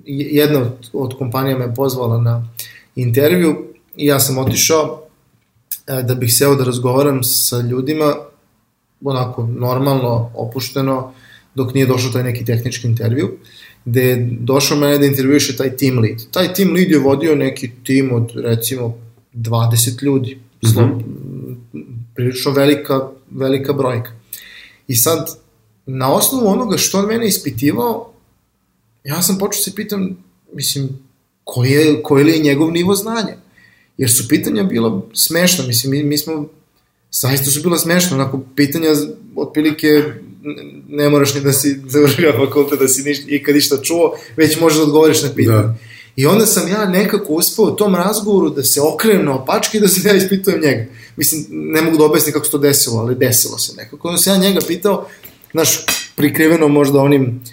A: jedna od, od kompanija me pozvala na intervju i ja sam otišao e, da bih seo da razgovaram sa ljudima onako normalno, opušteno, dok nije došao taj neki tehnički intervju, gde je došao mene da intervjuše taj team lead. Taj team lead je vodio neki tim od recimo 20 ljudi, Slo, mm -hmm. prilično velika, velika brojka. I sad, na osnovu onoga što on mene ispitivao, ja sam počeo se pitam, mislim, koji je, koji li je njegov nivo znanja? Jer su pitanja bila smešna, mislim, mi, mi smo, zaista su bila smešna, onako, pitanja, otprilike, ne moraš ni da si završio fakultet, da si niš, ikad išta čuo, već možeš da odgovoriš na pitanje. Da. I onda sam ja nekako uspeo u tom razgovoru da se okrenem na opačke i da se ja ispitujem njega. Mislim, ne mogu da objasnim kako se to desilo, ali desilo se nekako. Onda sam ja njega pitao, znaš, prikriveno možda onim,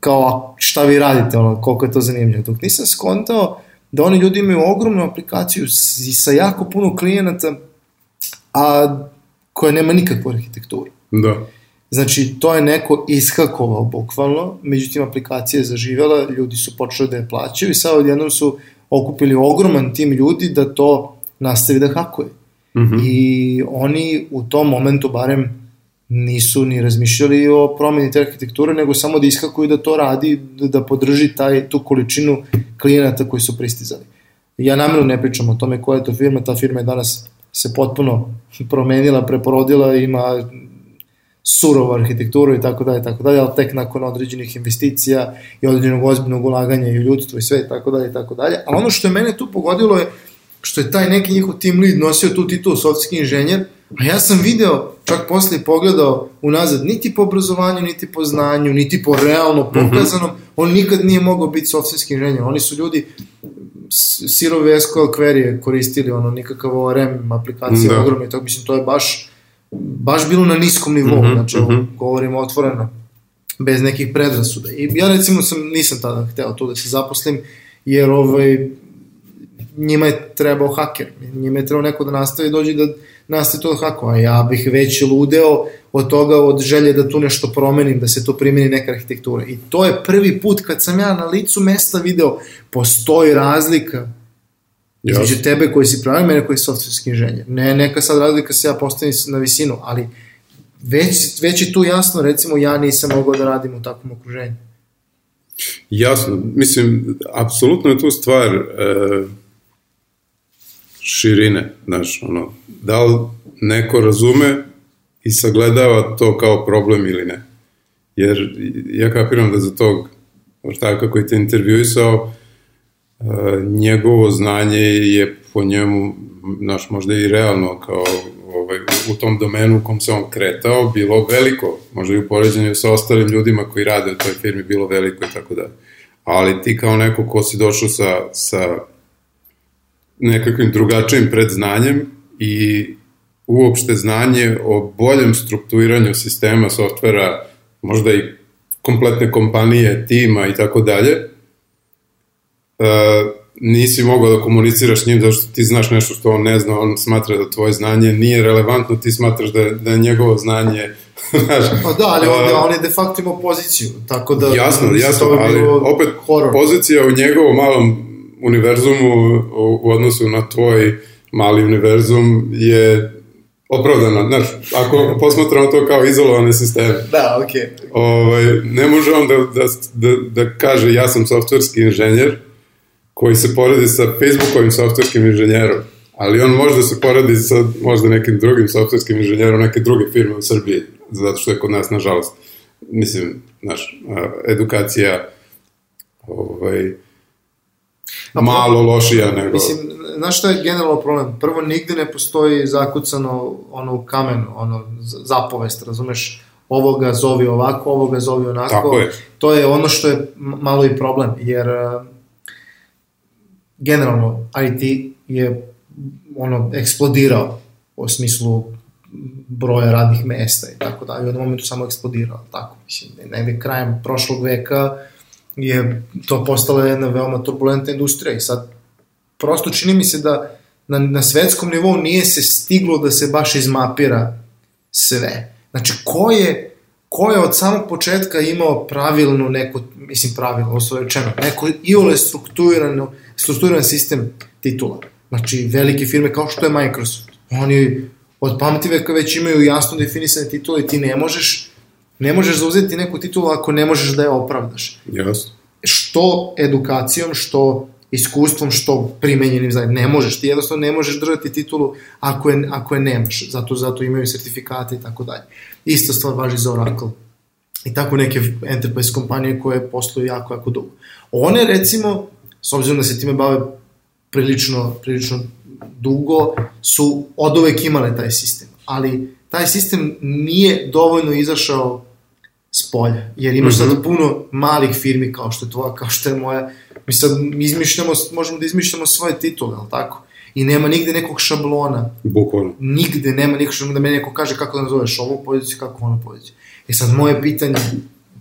A: kao šta vi radite, ono, koliko je to zanimljivo. Dok nisam skontao da oni ljudi imaju ogromnu aplikaciju i sa jako puno klijenata, a koja nema nikakvu arhitekturu.
B: Da.
A: Znači, to je neko ishakovao bukvalno, međutim aplikacija je zaživjela, ljudi su počeli da je plaćaju i sad odjednom su okupili ogroman tim ljudi da to nastavi da hakuje. Mm -hmm. I oni u tom momentu barem nisu ni razmišljali o promeni te arhitekture, nego samo da iskakuju da to radi, da podrži taj, tu količinu klijenata koji su pristizali. Ja namjerno ne pričam o tome koja je to firma, ta firma je danas se potpuno promenila, preporodila, ima surovu arhitekturu i tako dalje, tako dalje, ali tek nakon određenih investicija i određenog ozbiljnog ulaganja i u ljudstvo i sve i tako dalje i tako dalje. Ali ono što je mene tu pogodilo je što je taj neki njihov team lead nosio tu titulu softski inženjer, a ja sam video, čak posle pogledao unazad, niti po obrazovanju, niti po znanju, niti po realno mhm. pokazanom, mm -hmm. on nikad nije mogao biti softski inženjer. Oni su ljudi sirove SQL query koristili, ono, nikakav ORM aplikacija da. ogromna i tako, mislim, to je baš, baš bilo na niskom nivou, mm -hmm, znači, mm -hmm. govorimo otvoreno, bez nekih predrasuda. I ja recimo sam, nisam tada hteo tu da se zaposlim, jer ovaj, njima je trebao haker, njima je trebao neko da nastavi dođe da nastavi to da hako, a ja bih već ludeo od toga, od želje da tu nešto promenim, da se to primeni neka arhitektura. I to je prvi put kad sam ja na licu mesta video, postoji razlika između yes. tebe koji si pravi, mene koji je softverski inženjer. Ne, neka sad razlika se ja postavim na visinu, ali već, već je tu jasno, recimo, ja nisam mogao da radim u takvom okruženju.
B: Jasno, mislim, apsolutno je tu stvar e, širine, znaš, ono, da li neko razume i sagledava to kao problem ili ne. Jer ja kapiram da za tog ortaka koji te intervjuisao, njegovo znanje je po njemu, znaš, možda i realno kao ovaj, u tom domenu u kom se on kretao, bilo veliko, možda i u poređenju sa ostalim ljudima koji rade u toj firmi bilo veliko i tako da. Ali ti kao neko ko si došao sa, sa nekakvim drugačijim predznanjem i uopšte znanje o boljem strukturiranju sistema, softvera, možda i kompletne kompanije, tima i tako dalje, nisi mogao da komuniciraš s njim zato što ti znaš nešto što on ne zna, on smatra da tvoje znanje nije relevantno, ti smatraš da, da je njegovo znanje
A: znaš, pa da, ali on, uh, on je de facto imao poziciju, tako da...
B: Jasno, jasno, ali opet horror. pozicija u njegovom malom univerzumu u, u odnosu na tvoj mali univerzum je opravdana, znaš, ako posmatramo to kao izolovane sisteme.
A: Da, okej. Okay.
B: Ovaj, ne može on da, da, da, da kaže ja sam softverski inženjer koji se poredi sa Facebookovim softverskim inženjerom, ali on može da se poredi sa možda nekim drugim softverskim inženjerom neke druge firme u Srbiji, zato što je kod nas, nažalost, mislim, znaš, edukacija ovaj, malo lošija nego...
A: Mislim, znaš šta je generalno problem? Prvo, nigde ne postoji zakucano ono u kamenu, ono zapovest, razumeš? Ovoga zovi ovako, ovoga zovi onako.
B: Tako je.
A: To je ono što je malo i problem, jer generalno IT je ono eksplodirao u smislu broja radnih mesta i tako dalje. U jednom momentu samo eksplodirao, tako mislim. Negde krajem prošlog veka je to postala jedna veoma turbulentna industrija i sad prosto čini mi se da na, na svetskom nivou nije se stiglo da se baš izmapira sve. Znači, ko je, ko je od samog početka imao pravilno neko, mislim pravilno, ovo rečeno, neko iole strukturirano, strukturiran sistem titula. Znači, velike firme kao što je Microsoft, oni od pamtiveka već imaju jasno definisane titule i ti ne možeš Ne možeš zauzeti neku titulu ako ne možeš da je opravdaš.
B: Jasno.
A: Što edukacijom, što iskustvom, što primenjenim znanjem. Ne možeš, ti jednostavno ne možeš držati titulu ako je, ako je nemaš. Zato, zato imaju sertifikate i tako dalje. Ista stvar važi za Oracle. I tako neke enterprise kompanije koje posluju jako, jako dugo. One, recimo, s obzirom da se time bave prilično, prilično dugo, su od uvek imale taj sistem. Ali taj sistem nije dovoljno izašao s polja, jer imaš mm -hmm. sad puno malih firmi kao što je tvoja, kao što je moja, mi sad izmišljamo, možemo da izmišljamo svoje titule, ali tako? I nema nigde nekog šablona.
B: Bukvalno.
A: Nigde nema nikog šablona da me neko kaže kako da nazoveš ovu poziciju, kako onu poziciju. E sad, moje pitanje,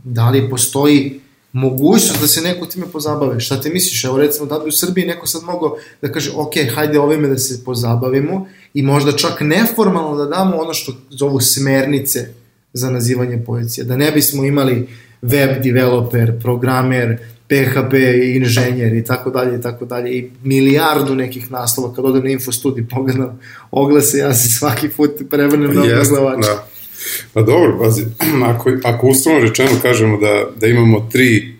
A: da li postoji mogućnost da se neko time pozabave. Šta te misliš? Evo recimo da bi u Srbiji neko sad mogao da kaže ok, hajde ovime da se pozabavimo i možda čak neformalno da damo ono što zovu smernice za nazivanje pozicije. Da ne bismo imali web developer, programer, PHP inženjer i tako dalje i tako dalje i milijardu nekih naslova kad odem na infostudij pogledam oglase ja se svaki put prevrnem na oglavač. Da.
B: Pa dobro, pazi, ako, ako uslovno rečeno kažemo da, da imamo tri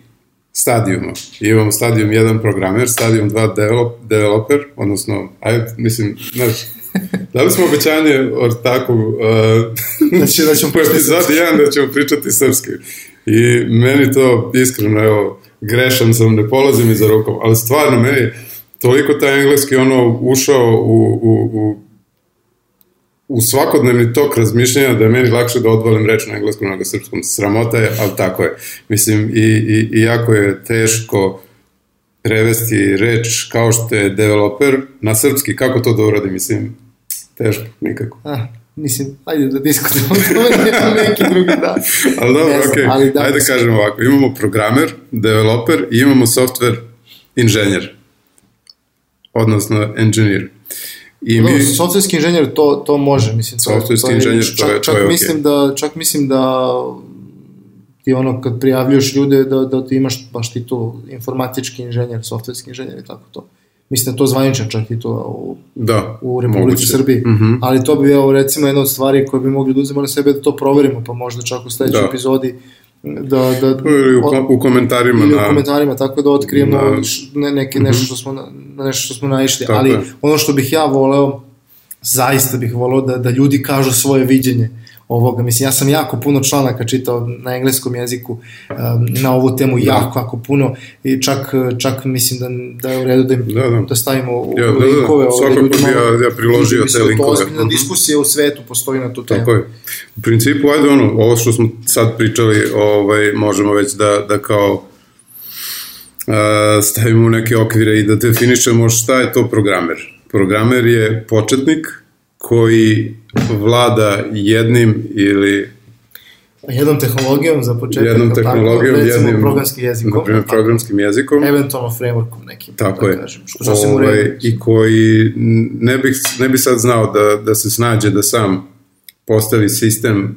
B: stadijuma. Imamo stadijum 1 programer, stadijum 2 develop, developer, odnosno, ajde, mislim, znaš, Da li smo obećanje ortaku uh,
A: da, će, da ćemo
B: u epizodi 1 da ćemo pričati srpski. I meni to iskreno, evo, grešan sam, ne polazim iza rukom, ali stvarno meni toliko taj engleski ono ušao u, u, u u svakodnevni tok razmišljanja da je meni lakše da odvalim reč na engleskom nego srpskom. Sramota je, ali tako je. Mislim, i, i, i jako je teško prevesti reč kao što je developer na srpski, kako to da uradi, mislim, teško, nikako.
A: Ah, mislim, ajde da diskutujemo neki drugi dan.
B: ali dobro, znam, okay. ali da, ajde da kažemo ovako, imamo programer, developer i imamo software inženjer, odnosno engineer.
A: I mi... softverski inženjer to, to može, mislim.
B: Softverski inženjer, to je,
A: čak,
B: to je
A: mislim okay. da, čak mislim da ti ono kad prijavljuješ ljude da, da ti imaš baš ti to informatički inženjer, softverski inženjer i tako to. Mislim da to zvaničan čak i to u,
B: da,
A: u Republici moguće. Srbiji. Mm -hmm. Ali to bi, evo, recimo, jedna od stvari koje bi mogli da uzemo na sebe da to proverimo, pa možda čak u sledećoj da. epizodi da, da,
B: ili u, u komentarima
A: ili na, u komentarima tako da otkrijemo na, ne, neke, nešto što smo na, nešto što smo naišli ali je. ono što bih ja voleo zaista bih voleo da, da ljudi kažu svoje viđenje ovoga. Mislim, ja sam jako puno članaka čitao na engleskom jeziku um, na ovu temu, da. jako, jako puno i čak, čak mislim da, da je u redu da, im, da, da. da stavimo u ja, da, linkove. Da,
B: da. Svakako bi ja, ja priložio te linkove. To
A: ozbiljna uh -huh. diskusija u svetu postoji na tu temu.
B: Tako je. U principu, ajde ono, ovo što smo sad pričali, ovaj, možemo već da, da kao uh, stavimo neke okvire i da definišemo šta je to programer. Programer je početnik koji vlada jednim ili
A: jednom tehnologijom za početak,
B: jednom tehnologijom, tako, recimo jednim,
A: programskim jezikom,
B: na primjer programskim jezikom,
A: eventualno frameworkom nekim,
B: tako da je, kažem, što sasvim ovaj, i koji ne bih, ne bi sad znao da, da se snađe da sam postavi sistem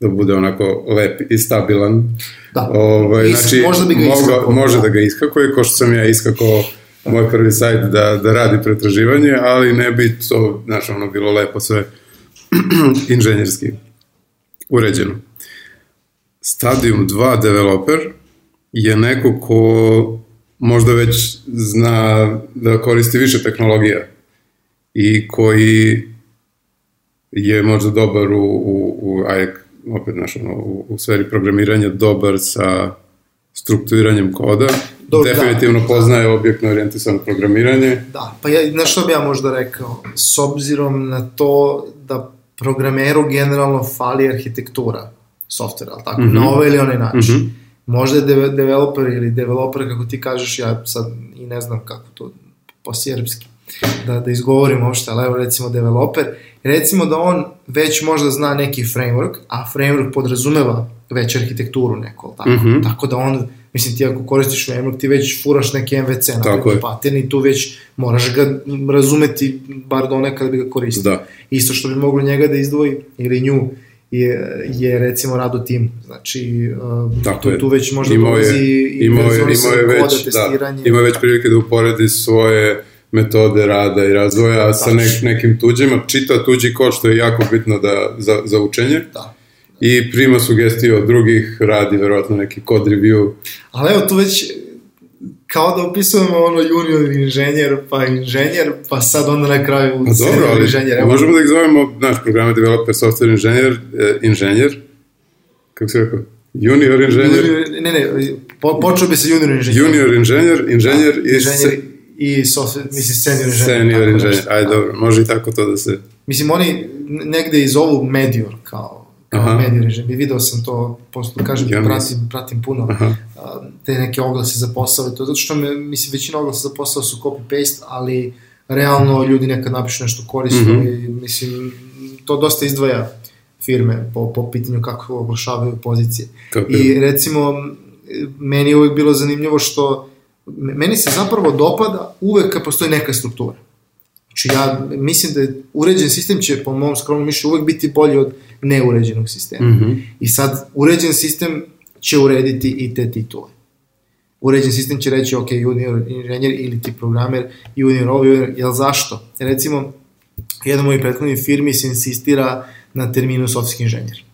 B: da bude onako lep i stabilan.
A: Da,
B: ovaj, Is, znači, možda bi ga moga, može da. da ga iskakuje, ko što sam ja iskako moj prvi sajt da, da radi pretraživanje, ali ne bi to, znaš, ono, bilo lepo sve inženjerski uređeno. Stadium 2 developer je neko ko možda već zna da koristi više tehnologija i koji je možda dobar u, u, u aj, opet znaš, ono, u, u sferi programiranja dobar sa strukturiranjem koda, Dobro, da. definitivno da, poznaje da. objektno orijentisano programiranje.
A: Da, pa ja, na što bi ja možda rekao? S obzirom na to da programeru generalno fali arhitektura softvera, ali tako, mm -hmm. na ovaj ili onaj način. Mm -hmm. Možda je de developer ili developer, kako ti kažeš, ja sad i ne znam kako to po sjerbski da, da izgovorim uopšte, ali evo recimo developer, recimo da on već možda zna neki framework, a framework podrazumeva već arhitектuru neko, tako, mm -hmm. tako da on Mislim, ti ako koristiš framework, ti već furaš neki MVC na Tako pattern i tu već moraš ga razumeti, bar do nekada bi ga koristio. Da. Isto što bi moglo njega da izdvoji, ili nju, je, je recimo rad u timu. Znači, uh, Tako tu, tu već možda imao dolazi je, i imao je, imao je već, koda, testiranje.
B: Da, ima već prilike da uporedi svoje metode rada i razvoja sa nek, nekim tuđima, čita tuđi kod, što je jako bitno da, za, za učenje.
A: Da
B: i prima sugestije od drugih, radi verovatno neki kod review.
A: Ali evo tu već kao da opisujemo ono junior inženjer, pa inženjer, pa sad onda na kraju
B: pa dobro, ali inženjer. Evo. možemo da ih zovemo, naš program developer, software inženjer, eh, inženjer, kako se rekao? Junior inženjer?
A: Junior, ne, ne, po, počeo bi se junior inženjer.
B: Junior inženjer, inženjer
A: i... Inženjer i software, mislim senior inženjer.
B: Senior inženjer, ajde dobro, može i tako to da se...
A: Mislim, oni negde iz ovog medior, kao kao medij režim i video sam to, posto kažem, ja pratim, pratim puno Aha. te neke oglase za posao i to, zato što me, mislim, većina oglasa za posao su copy-paste, ali realno ljudi nekad napišu nešto korisno mm -hmm. i mislim, to dosta izdvaja firme po, po pitanju kako oglašavaju pozicije. Kako I recimo, meni je uvek bilo zanimljivo što meni se zapravo dopada uvek kad postoji neka struktura. Znači ja mislim da uređen sistem će po mom skromnom mišlju uvek biti bolji od neuređenog sistema. Mm -hmm. I sad uređen sistem će urediti i te titule. Uređen sistem će reći, ok, junior inženjer ili ti programer, junior ovo, junior, jel zašto? Recimo, jedan moj prethodni firmi se insistira na terminu softski inženjer.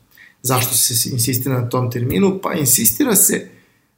A: Zašto se insistira na tom terminu? Pa insistira se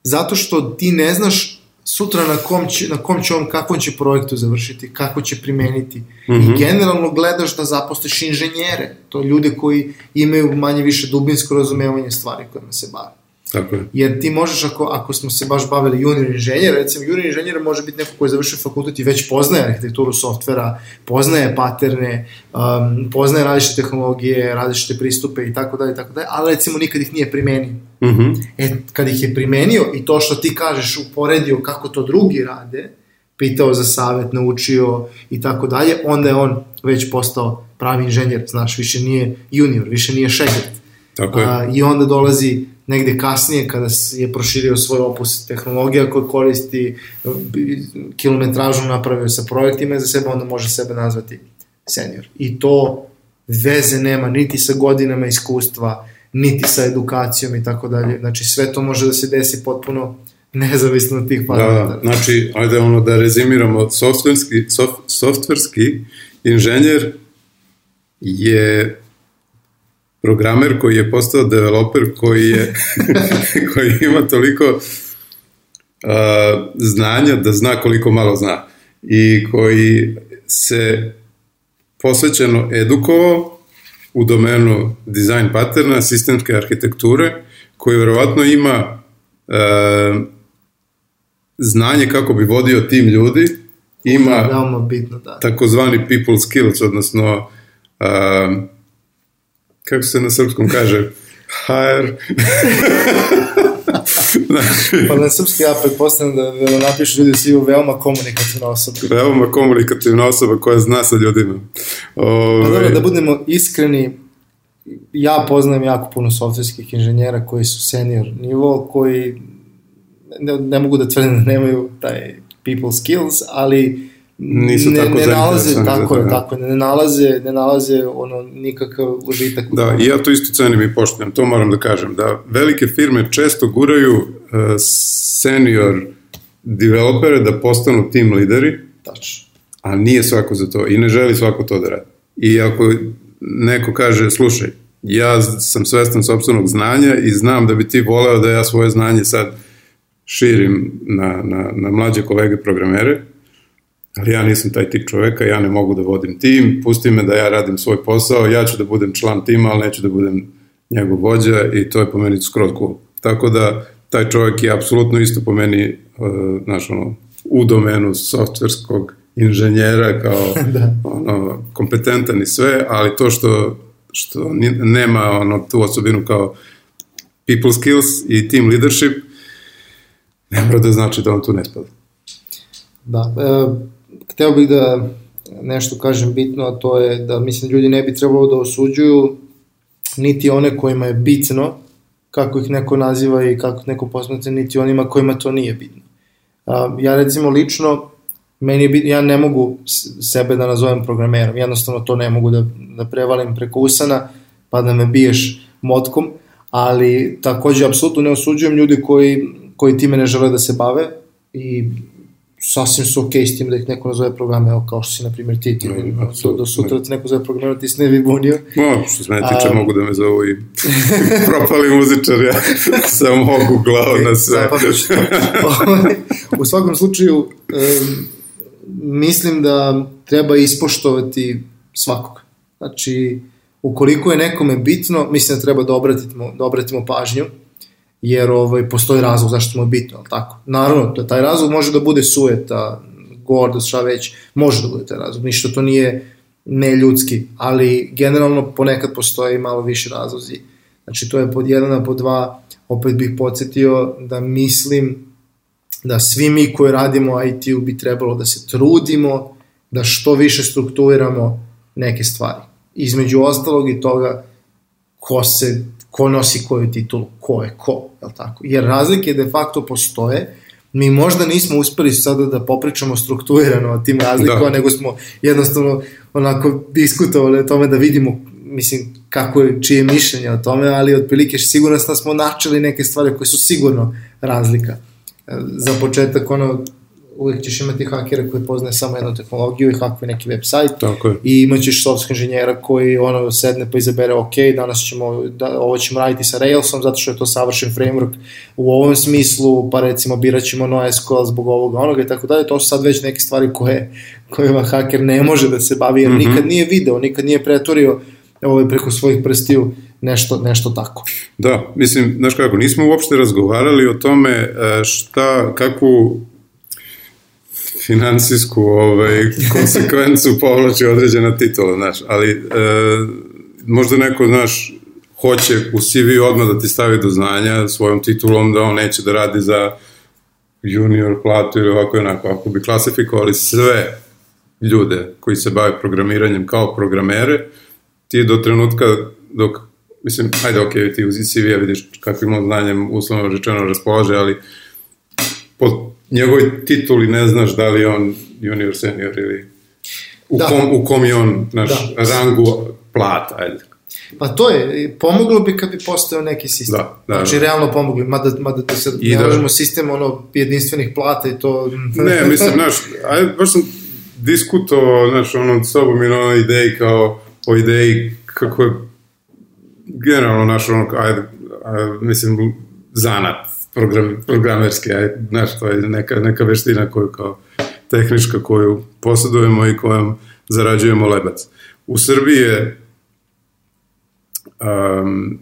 A: zato što ti ne znaš sutra na kom će, na kom će on, kakvom će projektu završiti, kako će primeniti. Mm
B: Mhm.
A: -hmm. I generalno gledaš da zaposliš inženjere, to ljude koji imaju manje više dubinsko razumevanje stvari kojima se bave.
B: Tako je.
A: Jer ti možeš, ako, ako smo se baš bavili junior inženjer, recimo junior inženjer može biti neko koji je završio fakultet i već poznaje arhitekturu softvera, poznaje paterne, um, poznaje različite tehnologije, različite pristupe i tako dalje, tako dalje, ali recimo nikad ih nije primenio.
B: Mhm.
A: E, kad ih je primenio i to što ti kažeš uporedio kako to drugi rade, pitao za savet, naučio i tako dalje, onda je on već postao pravi inženjer, znaš, više nije junior, više nije šegrt.
B: Tako je.
A: A, I onda dolazi negde kasnije kada je proširio svoj opus tehnologija koji koristi kilometražu napravio sa projektima za sebe onda može sebe nazvati senior. I to veze nema niti sa godinama iskustva, niti sa edukacijom i tako dalje. Znači sve to može da se desi potpuno nezavisno od tih
B: Da,
A: parametara.
B: da, znači, ajde ono da rezimiramo, softverski, sof, softverski inženjer je programer koji je postao developer koji je koji ima toliko uh, znanja da zna koliko malo zna i koji se posvećeno edukovao u domenu dizajn paterna, sistemske arhitekture, koji verovatno ima uh, znanje kako bi vodio tim ljudi, ima
A: Veoma bitno, da.
B: takozvani people skills, odnosno uh, kako se na srpskom kaže HR znači,
A: Pa na srpski ja pretpostavljam da da napišu ljudi svi veoma komunikativna osoba.
B: veoma komunikativna osoba koja zna sa ljudima. Ove,
A: Pa dobro, da budemo iskreni, ja poznajem jako puno softverskih inženjera koji su senior nivo, koji ne, ne mogu da tvrdim da nemaju taj people skills, ali
B: Nisu
A: ne,
B: tako
A: ne nalaze, tako je,
B: da.
A: tako ne nalaze, ne nalaze ono nikakav užitak.
B: Da, i ja to isto cenim i poštujem, to moram da kažem, da velike firme često guraju uh, senior developere da postanu team lideri,
A: Tačno.
B: a nije svako za to i ne želi svako to da radi. I ako neko kaže, slušaj, ja sam svestan sobstvenog znanja i znam da bi ti voleo da ja svoje znanje sad širim na, na, na mlađe kolege programere, ali ja nisam taj tip čoveka, ja ne mogu da vodim tim, pusti me da ja radim svoj posao, ja ću da budem član tima, ali neću da budem njegov vođa i to je po meni skroz cool. Tako da taj čovek je apsolutno isto po meni, uh, znaš, ono, u domenu softverskog inženjera kao
A: Da.
B: ono, kompetentan i sve, ali to što, što nema ono, tu osobinu kao people skills i team leadership, ne mora da znači da on tu ne spada.
A: Da, e, hteo bih da nešto kažem bitno, a to je da mislim ljudi ne bi trebalo da osuđuju niti one kojima je bitno kako ih neko naziva i kako neko posmatra, niti onima kojima to nije bitno. Ja recimo lično, meni je bitno, ja ne mogu sebe da nazovem programerom, jednostavno to ne mogu da, da prevalim preko usana, pa da me biješ motkom, ali takođe apsolutno ne osuđujem ljudi koji, koji time ne žele da se bave i sasvim su okej okay s tim da ih neko nazove programe, evo kao što si na primjer ti, ti
B: Ne,
A: do,
B: apsolutno
A: do sutra te neko zove programer, ti se ne bi bunio.
B: No, što se mene tiče, mogu da me zovu i propali muzičar, ja sam mogu glavu na sve.
A: Ovaj, U svakom slučaju, um, mislim da treba ispoštovati svakog. Znači, ukoliko je nekome bitno, mislim da treba da obratimo, da obratimo pažnju, jer ovaj, postoji razlog zašto mu je bitno, ali tako? Naravno, da taj razlog može da bude sujeta, gordost, šta već, može da bude taj razlog, ništa to nije neljudski, ali generalno ponekad postoje malo više razlozi. Znači, to je pod jedan, a pod dva, opet bih podsjetio da mislim da svi mi koji radimo IT-u bi trebalo da se trudimo da što više strukturiramo neke stvari. Između ostalog i toga ko se ko nosi koju titulu, ko je ko, je tako? Jer razlike de facto postoje, mi možda nismo uspeli sada da popričamo strukturirano o tim razlikama,
B: Da.
A: nego smo jednostavno onako diskutovali o tome da vidimo mislim, kako je, čije mišljenje o tome, ali otprilike sigurno da smo načeli neke stvari koje su sigurno razlika. E, Za početak, ono, uvek ćeš imati hakera koji poznaje samo jednu tehnologiju i hakuje neki
B: Tako je.
A: i imaćeš software inženjera koji ono sedne pa izabere ok, danas ćemo, da, ovo ćemo raditi sa Railsom zato što je to savršen framework u ovom smislu, pa recimo birat ćemo NoSQL zbog ovoga onoga i tako dalje, to su sad već neke stvari koje, kojima haker ne može da se bavi jer mm -hmm. nikad nije video, nikad nije pretorio ovaj, preko svojih prstiju nešto, nešto tako.
B: Da, mislim, znaš kako, nismo uopšte razgovarali o tome e, šta, kakvu finansijsku ovaj, konsekvencu povlači određena titula, znaš, ali e, možda neko, znaš, hoće u CV odmah da ti stavi do znanja svojom titulom da on neće da radi za junior platu ili ovako i onako. Ako bi klasifikovali sve ljude koji se bave programiranjem kao programere, ti do trenutka dok, mislim, ajde, ok, ti uz CV-a vidiš kakvim on znanjem uslovno rečeno raspolaže, ali po njegovoj tituli ne znaš da li on junior, senior ili u, da. kom, u kom je on naš da. rangu plata, ajde.
A: Pa to je, pomoglo bi kad bi postao neki sistem. Da, da, znači, da. realno pomogli, mada, mada da se ne da, možemo sistem ono, jedinstvenih plata i to...
B: Ne, mislim, znaš, ajde, baš sam diskutovao, znaš, ono, s sobom i na onoj ideji kao o ideji kako je generalno naš ono, ajde, ajde, mislim, zanat program, programerski, ajde, znaš, to je neka, neka veština koju kao tehnička koju posjedujemo i kojom zarađujemo lebac. U Srbiji je um,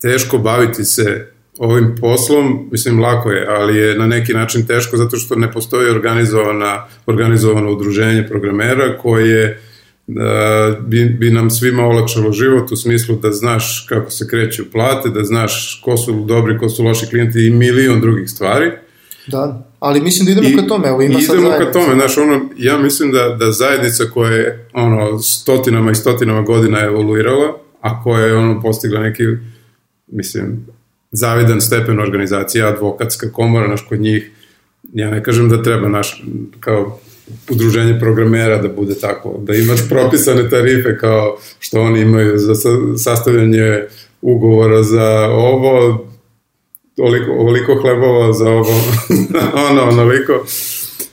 B: teško baviti se ovim poslom, mislim lako je, ali je na neki način teško zato što ne postoji organizovana, organizovano udruženje programera koje bi, bi nam svima olakšalo život u smislu da znaš kako se kreću plate, da znaš ko su dobri, ko su loši klijenti i milion drugih stvari.
A: Da, ali mislim da idemo I, ka tome, evo ima
B: sad Idemo ka tome, znaš, ono, ja mislim da, da zajednica koja je ono, stotinama i stotinama godina evoluirala, a koja je ono, postigla neki, mislim, zavidan stepen organizacija, advokatska komora, naš kod njih, ja ne kažem da treba naš, kao udruženje programera da bude tako, da imaš propisane tarife kao što oni imaju za sastavljanje ugovora za ovo, oliko, ovoliko hlebova za ovo, ono, onoliko.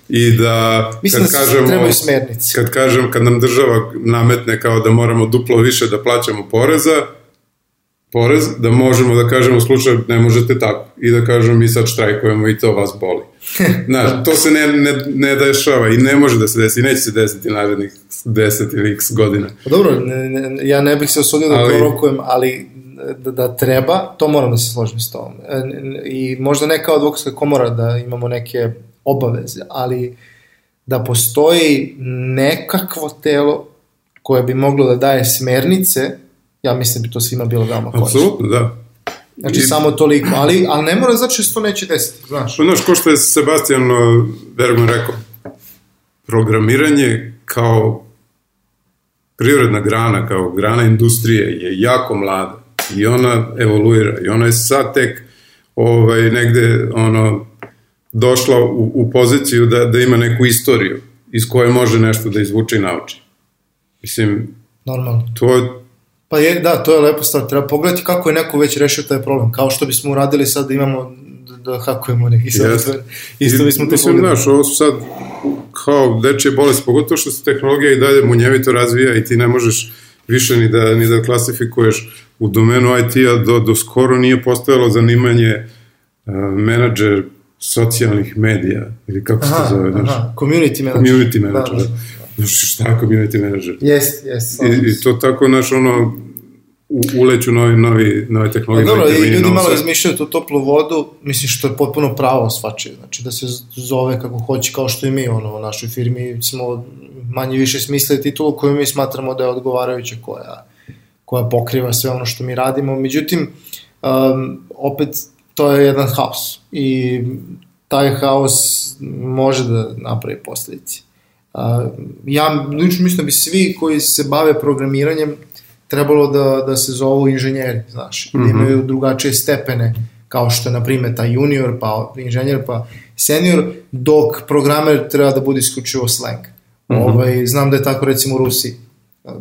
B: I da,
A: Mislim kad da kažemo, trebaju smernice.
B: Kad kažem, kad nam država nametne kao da moramo duplo više da plaćamo poreza, porez, da možemo da kažemo u slučaju ne možete tako i da kažemo mi sad štrajkujemo i to vas boli. Znaš, to se ne, ne, ne dešava i ne može da se desi i neće se desiti narednih 10 ili x godina.
A: Pa dobro, ne, ne, ja ne bih se osudio da ali, prorokujem, ali da, da treba, to moram da se složim s tom. E, I možda ne kao advokatska komora da imamo neke obaveze, ali da postoji nekakvo telo koje bi moglo da daje smernice ja mislim da bi to svima bilo veoma korisno.
B: Apsolutno, da.
A: Znači, I... samo toliko, ali, ali ne mora znači što neće desiti, znaš.
B: Pa, znaš, ko što je Sebastian Bergman rekao, programiranje kao privredna grana, kao grana industrije je jako mlada i ona evoluira i ona je sad tek ovaj, negde ono, došla u, u poziciju da, da ima neku istoriju iz koje može nešto da izvuče i nauči. Mislim,
A: Normalno.
B: To,
A: Pa je, da, to je lepo stvar. Treba pogledati kako je neko već rešio taj problem. Kao što bismo uradili sad da imamo da hakujemo neki software. Isto bismo to
B: Mislim, znaš, ovo su sad kao dečje bolest, pogotovo što se tehnologija i dalje munjevito razvija i ti ne možeš više ni da, ni da klasifikuješ u domenu IT-a do, do skoro nije postojalo zanimanje uh, menadžer socijalnih medija, ili kako se to zove, znaš? Aha,
A: community manager.
B: Community manager, da. da. Znaš, šta je community manager?
A: Jest, jest.
B: I, I to tako, znaš, ono, u, uleću novi, novi, nove tehnologije.
A: Pa dobro, i ljudi malo izmišljaju tu toplu vodu, mislim što je potpuno pravo svačije, znači da se zove kako hoće, kao što i mi, ono, u našoj firmi smo manje više smislili titulu koju mi smatramo da je odgovarajuća, koja, koja pokriva sve ono što mi radimo, međutim, um, opet, to je jedan haos i taj haos može da napravi posledice ja lično mislim da bi svi koji se bave programiranjem trebalo da, da se zovu inženjeri, znaš, mm -hmm. da mhm. imaju drugačije stepene, kao što je, na primjer, taj junior, pa inženjer, pa senior, dok programer treba da bude isključivo slang. Mm -hmm. ovaj, znam da je tako, recimo, u Rusiji.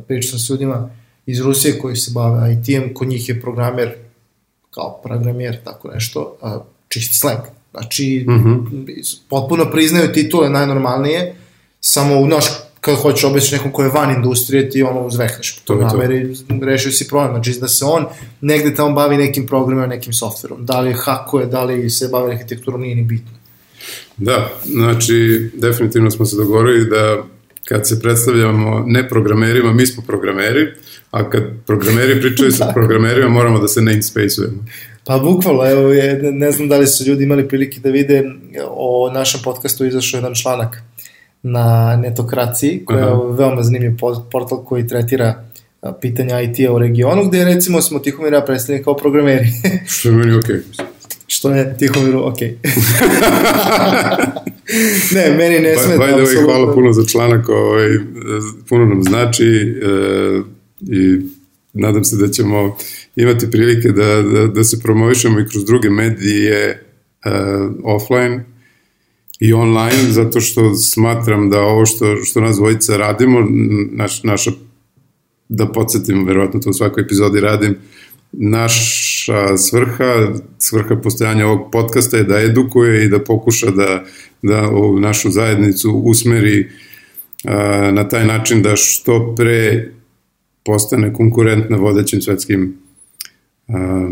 A: Pričam sam s ljudima iz Rusije koji se bave IT-em, kod njih je programer kao programer, tako nešto, čist slang. Znači, mm -hmm. potpuno priznaju titule najnormalnije, samo, znaš, kad hoćeš objasniš nekom ko je van industrije, ti ono uzvehneš po to nameri, rešio si problem. Znači, da se on negde tamo bavi nekim programima, nekim softverom. Da li hakuje, da li se bavi arhitekturom, nije ni bitno.
B: Da, znači, definitivno smo se dogovorili da kad se predstavljamo ne programerima, mi smo programeri, a kad programeri pričaju sa programerima, moramo da se namespace-ujemo.
A: Pa bukvalno, evo, je, ne znam da li su ljudi imali prilike da vide o našem podcastu izašao jedan članak na netokraciji, koja je veoma zanimljiv portal koji tretira pitanja IT-a u regionu, gde recimo smo Tihomir ja predstavljeni kao programeri.
B: Što je meni okej. Okay.
A: Što je Tihomiru okej. Okay. ne, meni ne smeta.
B: By the way, hvala puno za članak, ovaj, puno nam znači e, i nadam se da ćemo imati prilike da, da, da se promovišemo i kroz druge medije uh, offline i online, zato što smatram da ovo što, što nas dvojica radimo, naš, naša, da podsjetim, verovatno to u svakoj epizodi radim, naša svrha, svrha postojanja ovog podcasta je da edukuje i da pokuša da, da ovu našu zajednicu usmeri a, na taj način da što pre postane konkurentna vodećim svetskim a,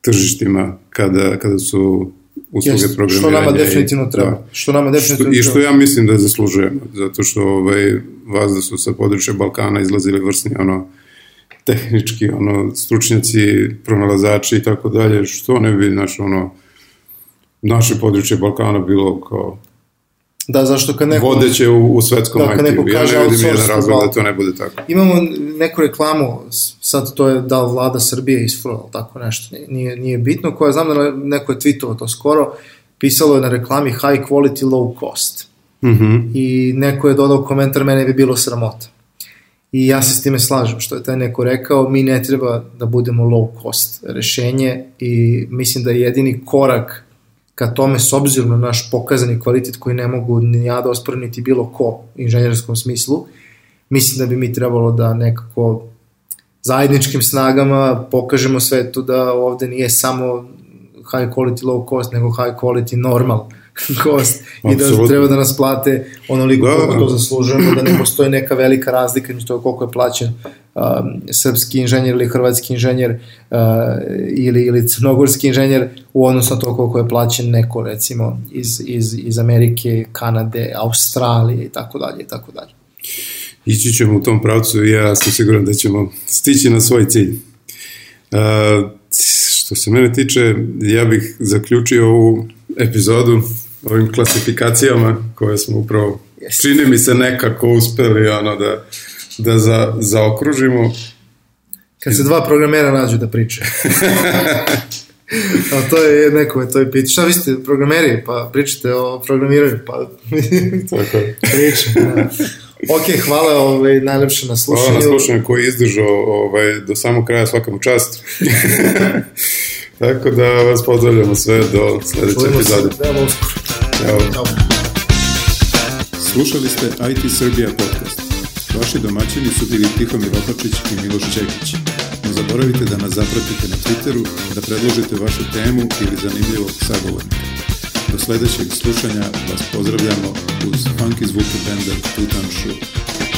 B: tržištima kada, kada su usluge yes, programiranja.
A: Što nama definitivno treba. Da. Što nama definitivno
B: što, I što ja mislim da zaslužujemo, zato što ovaj, vas da su sa područja Balkana izlazili vrsni ono, tehnički ono, stručnjaci, pronalazači i tako dalje, što ne bi naš, ono, naše područje Balkana bilo kao
A: Da, zašto kad neko...
B: Vodeće u, u svetskom da, kaže ja ne vidim jedan razlog da to ne bude tako.
A: Imamo neku reklamu, sad to je da vlada Srbije isfurala, tako nešto, nije, nije bitno, koja znam da neko je tweetovao to skoro, pisalo je na reklami high quality, low cost. Mm -hmm. I neko je dodao komentar, mene bi bilo sramota. I ja se s time slažem, što je taj neko rekao, mi ne treba da budemo low cost rešenje i mislim da je jedini korak ka tome s obzirom na naš pokazani kvalitet koji ne mogu ni ja da osporim niti bilo ko u inženjerskom smislu, mislim da bi mi trebalo da nekako zajedničkim snagama pokažemo svetu da ovde nije samo high quality low cost, nego high quality normal cost. I da treba da nas plate onoliko da, koliko to zaslužujemo, da ne postoji neka velika razlika među toga koliko je plaćen um, srpski inženjer ili hrvatski inženjer uh, ili, ili crnogorski inženjer u odnosu na to koliko je plaćen neko recimo iz, iz, iz Amerike, Kanade, Australije i tako dalje i tako dalje.
B: Ići ćemo u tom pravcu i ja sam siguran da ćemo stići na svoj cilj. Uh, što se mene tiče, ja bih zaključio ovu epizodu ovim klasifikacijama koje smo upravo, čini mi se nekako uspeli ono da, da za, zaokružimo.
A: Kad se dva programera nađu da priče. A to je neko, to je pit. Šta vi ste programeri? Pa pričate o programiranju. Pa
B: Tako je.
A: Pričam, da. Ok, hvala ovaj, najlepše na slušanju. Hvala
B: na slušanju koji je izdržao ovaj, do samog kraja svakamu čast. Tako da vas pozdravljamo sve do sledeće epizode. Ćao. Slušali ste IT Srbija podcast. Vaši domaćini su bili Tihomir Opačić i Miloš Čekić. Ne zaboravite da nas zapratite na Twitteru, da predložite vašu temu ili zanimljivog sagovornika. Do sledećeg slušanja vas pozdravljamo uz funky zvuke benda Tutan Shoe.